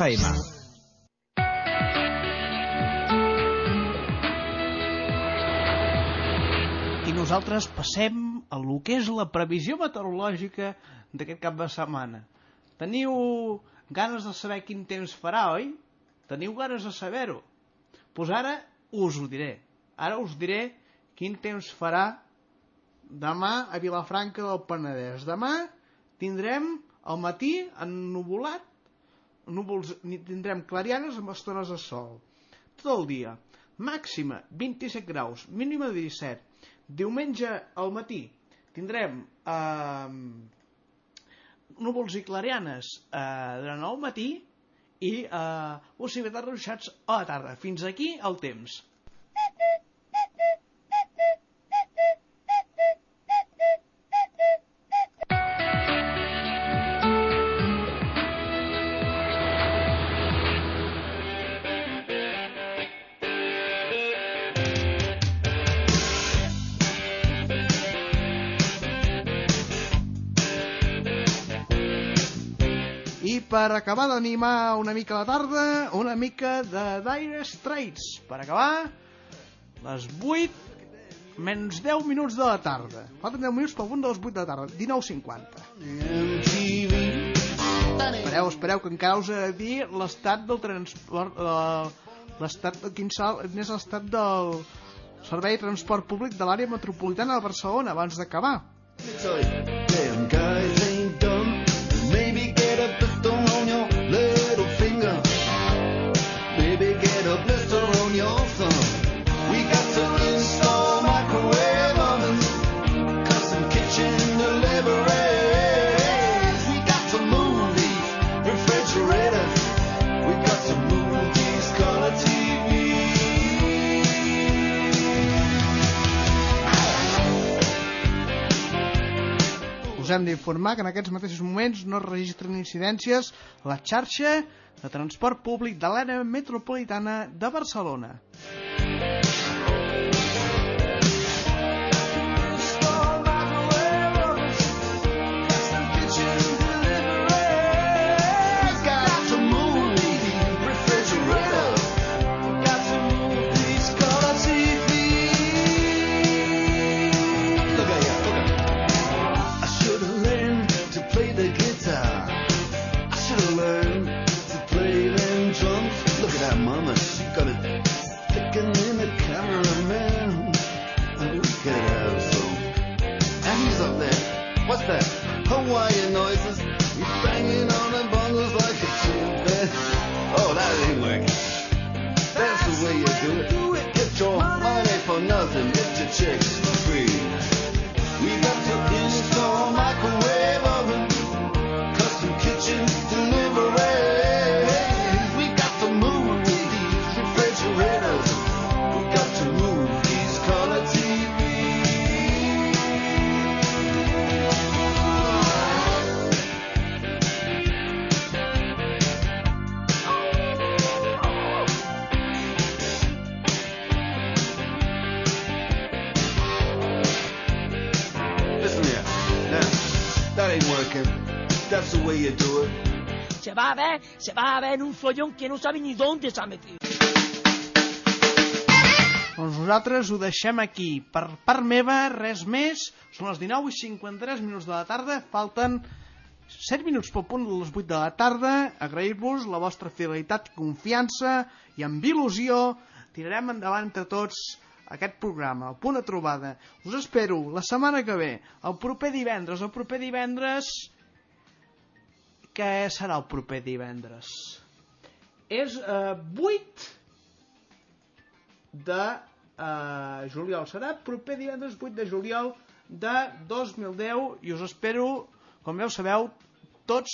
FM. I nosaltres passem a lo que és la previsió meteorològica d'aquest cap de setmana. Teniu ganes de saber quin temps farà, oi? Teniu ganes de saber-ho? Doncs pues ara us ho diré. Ara us diré quin temps farà demà a Vilafranca del Penedès. Demà tindrem al matí ennuvolat, núvols, tindrem clarianes amb estones de sol. Tot el dia. Màxima 27 graus, mínima de 17. Diumenge al matí tindrem eh, núvols i clarianes eh, durant el matí i eh, possibilitat de ruixats a la tarda. Fins aquí el temps. Per acabar d'animar una mica la tarda, una mica de Dire Straits. Per acabar, les 8 menys 10 minuts de la tarda. Falten 10 minuts pel punt de les 8 de la tarda, 19.50. Espereu, espereu, que encara us he de dir l'estat del transport... eh, L'estat quin sal, és l'estat del Servei de Transport Públic de l'àrea metropolitana de Barcelona, abans d'acabar. Damn Us hem d'informar que en aquests mateixos moments no es registren incidències a la xarxa de transport públic de l'àrea metropolitana de Barcelona. The way you do it. Se va a ver, se va a ver en un follón que no sabe ni dónde se ha metido. Doncs nosaltres ho deixem aquí. Per part meva, res més. Són les 19 i 53 minuts de la tarda. Falten 7 minuts pel punt de les 8 de la tarda. Agrair-vos la vostra fidelitat i confiança i amb il·lusió tirarem endavant entre tots aquest programa, el punt de trobada. Us espero la setmana que ve, el proper divendres. El proper divendres... Què serà el proper divendres? És eh, 8 de eh, juliol. Serà proper divendres 8 de juliol de 2010 i us espero, com ja ho sabeu, tots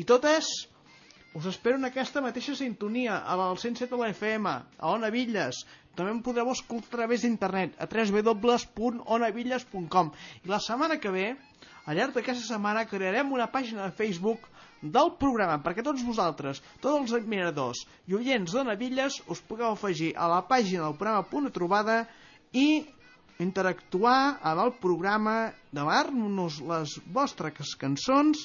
i totes, us espero en aquesta mateixa sintonia, a la 107 de la FM, a Ona Villes. També em podreu escoltar a través d'internet, a www.onavilles.com. I la setmana que ve, al llarg d'aquesta setmana, crearem una pàgina de Facebook del programa, perquè tots vosaltres, tots els admiradors i oients de Navilles, us pugueu afegir a la pàgina del programa Punt de Trobada i interactuar amb el programa, demanar-nos les vostres cançons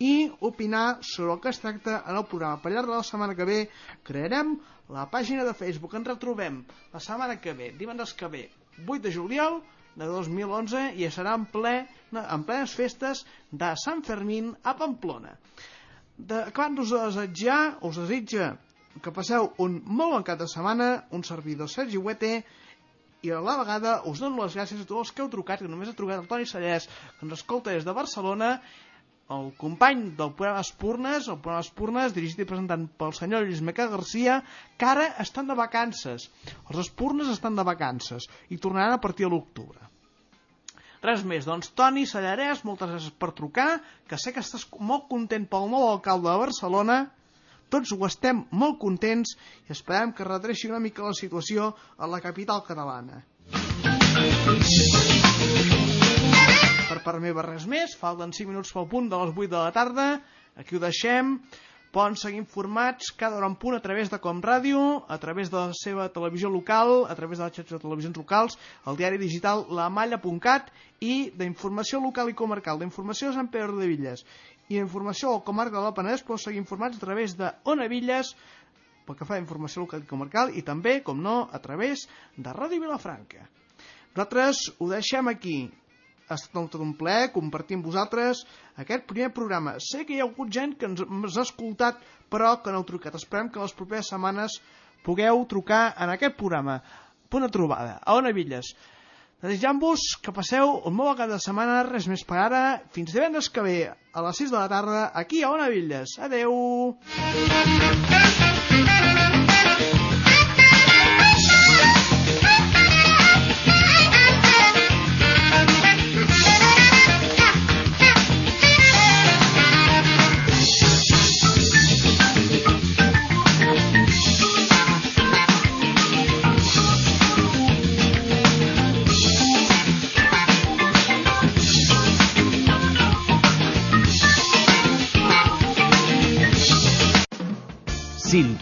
i opinar sobre el que es tracta en el programa. Per llarg de la setmana que ve crearem la pàgina de Facebook. Ens retrobem la setmana que ve, divendres que ve, 8 de juliol de 2011 i serà en, ple, en plenes festes de Sant Fermín a Pamplona. De, acabant-nos de desitjar, us desitja que passeu un molt bon cap de setmana, un servidor Sergi Huete, i a la vegada us dono les gràcies a tots els que heu trucat, que només ha trucat el Toni Sallès, que ens escolta des de Barcelona, el company del programa Espurnes, el programa Espurnes, dirigit i presentant pel senyor Lluís Meca Garcia, que ara estan de vacances. Els Espurnes estan de vacances i tornaran a partir de l'octubre. Res més, doncs Toni Sallarès, moltes gràcies per trucar, que sé que estàs molt content pel nou alcalde de Barcelona, tots ho estem molt contents i esperem que redreixi una mica la situació a la capital catalana. Per part meva res més, falten 5 minuts pel punt de les 8 de la tarda, aquí ho deixem, poden seguir informats cada hora en punt a través de Com Ràdio, a través de la seva televisió local, a través de les xarxes de televisions locals, el diari digital lamalla.cat i d'informació local i comarcal, d'informació de Sant Pere de Villes i d'informació al comarca del Penedès podeu seguir informats a través de Ona Villes pel que fa a informació local i comarcal i també, com no, a través de Ràdio Vilafranca. Nosaltres ho deixem aquí ha estat tot un plaer compartir amb vosaltres aquest primer programa. Sé que hi ha hagut gent que ens, ens ha escoltat però que no heu trucat. Esperem que les properes setmanes pugueu trucar en aquest programa. Punt trobada, a Ona Villes. Desitjant-vos que passeu un molt cap de setmana, res més per ara. Fins divendres que ve, a les 6 de la tarda, aquí a Ona Villes. Adeu!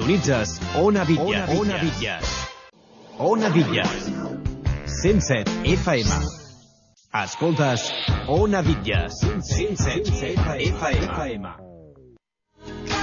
sintonitzes Ona Villas. Ona Villas. Ona Villas. 107 FM. Escoltes Ona Villas. 107 FM. FM.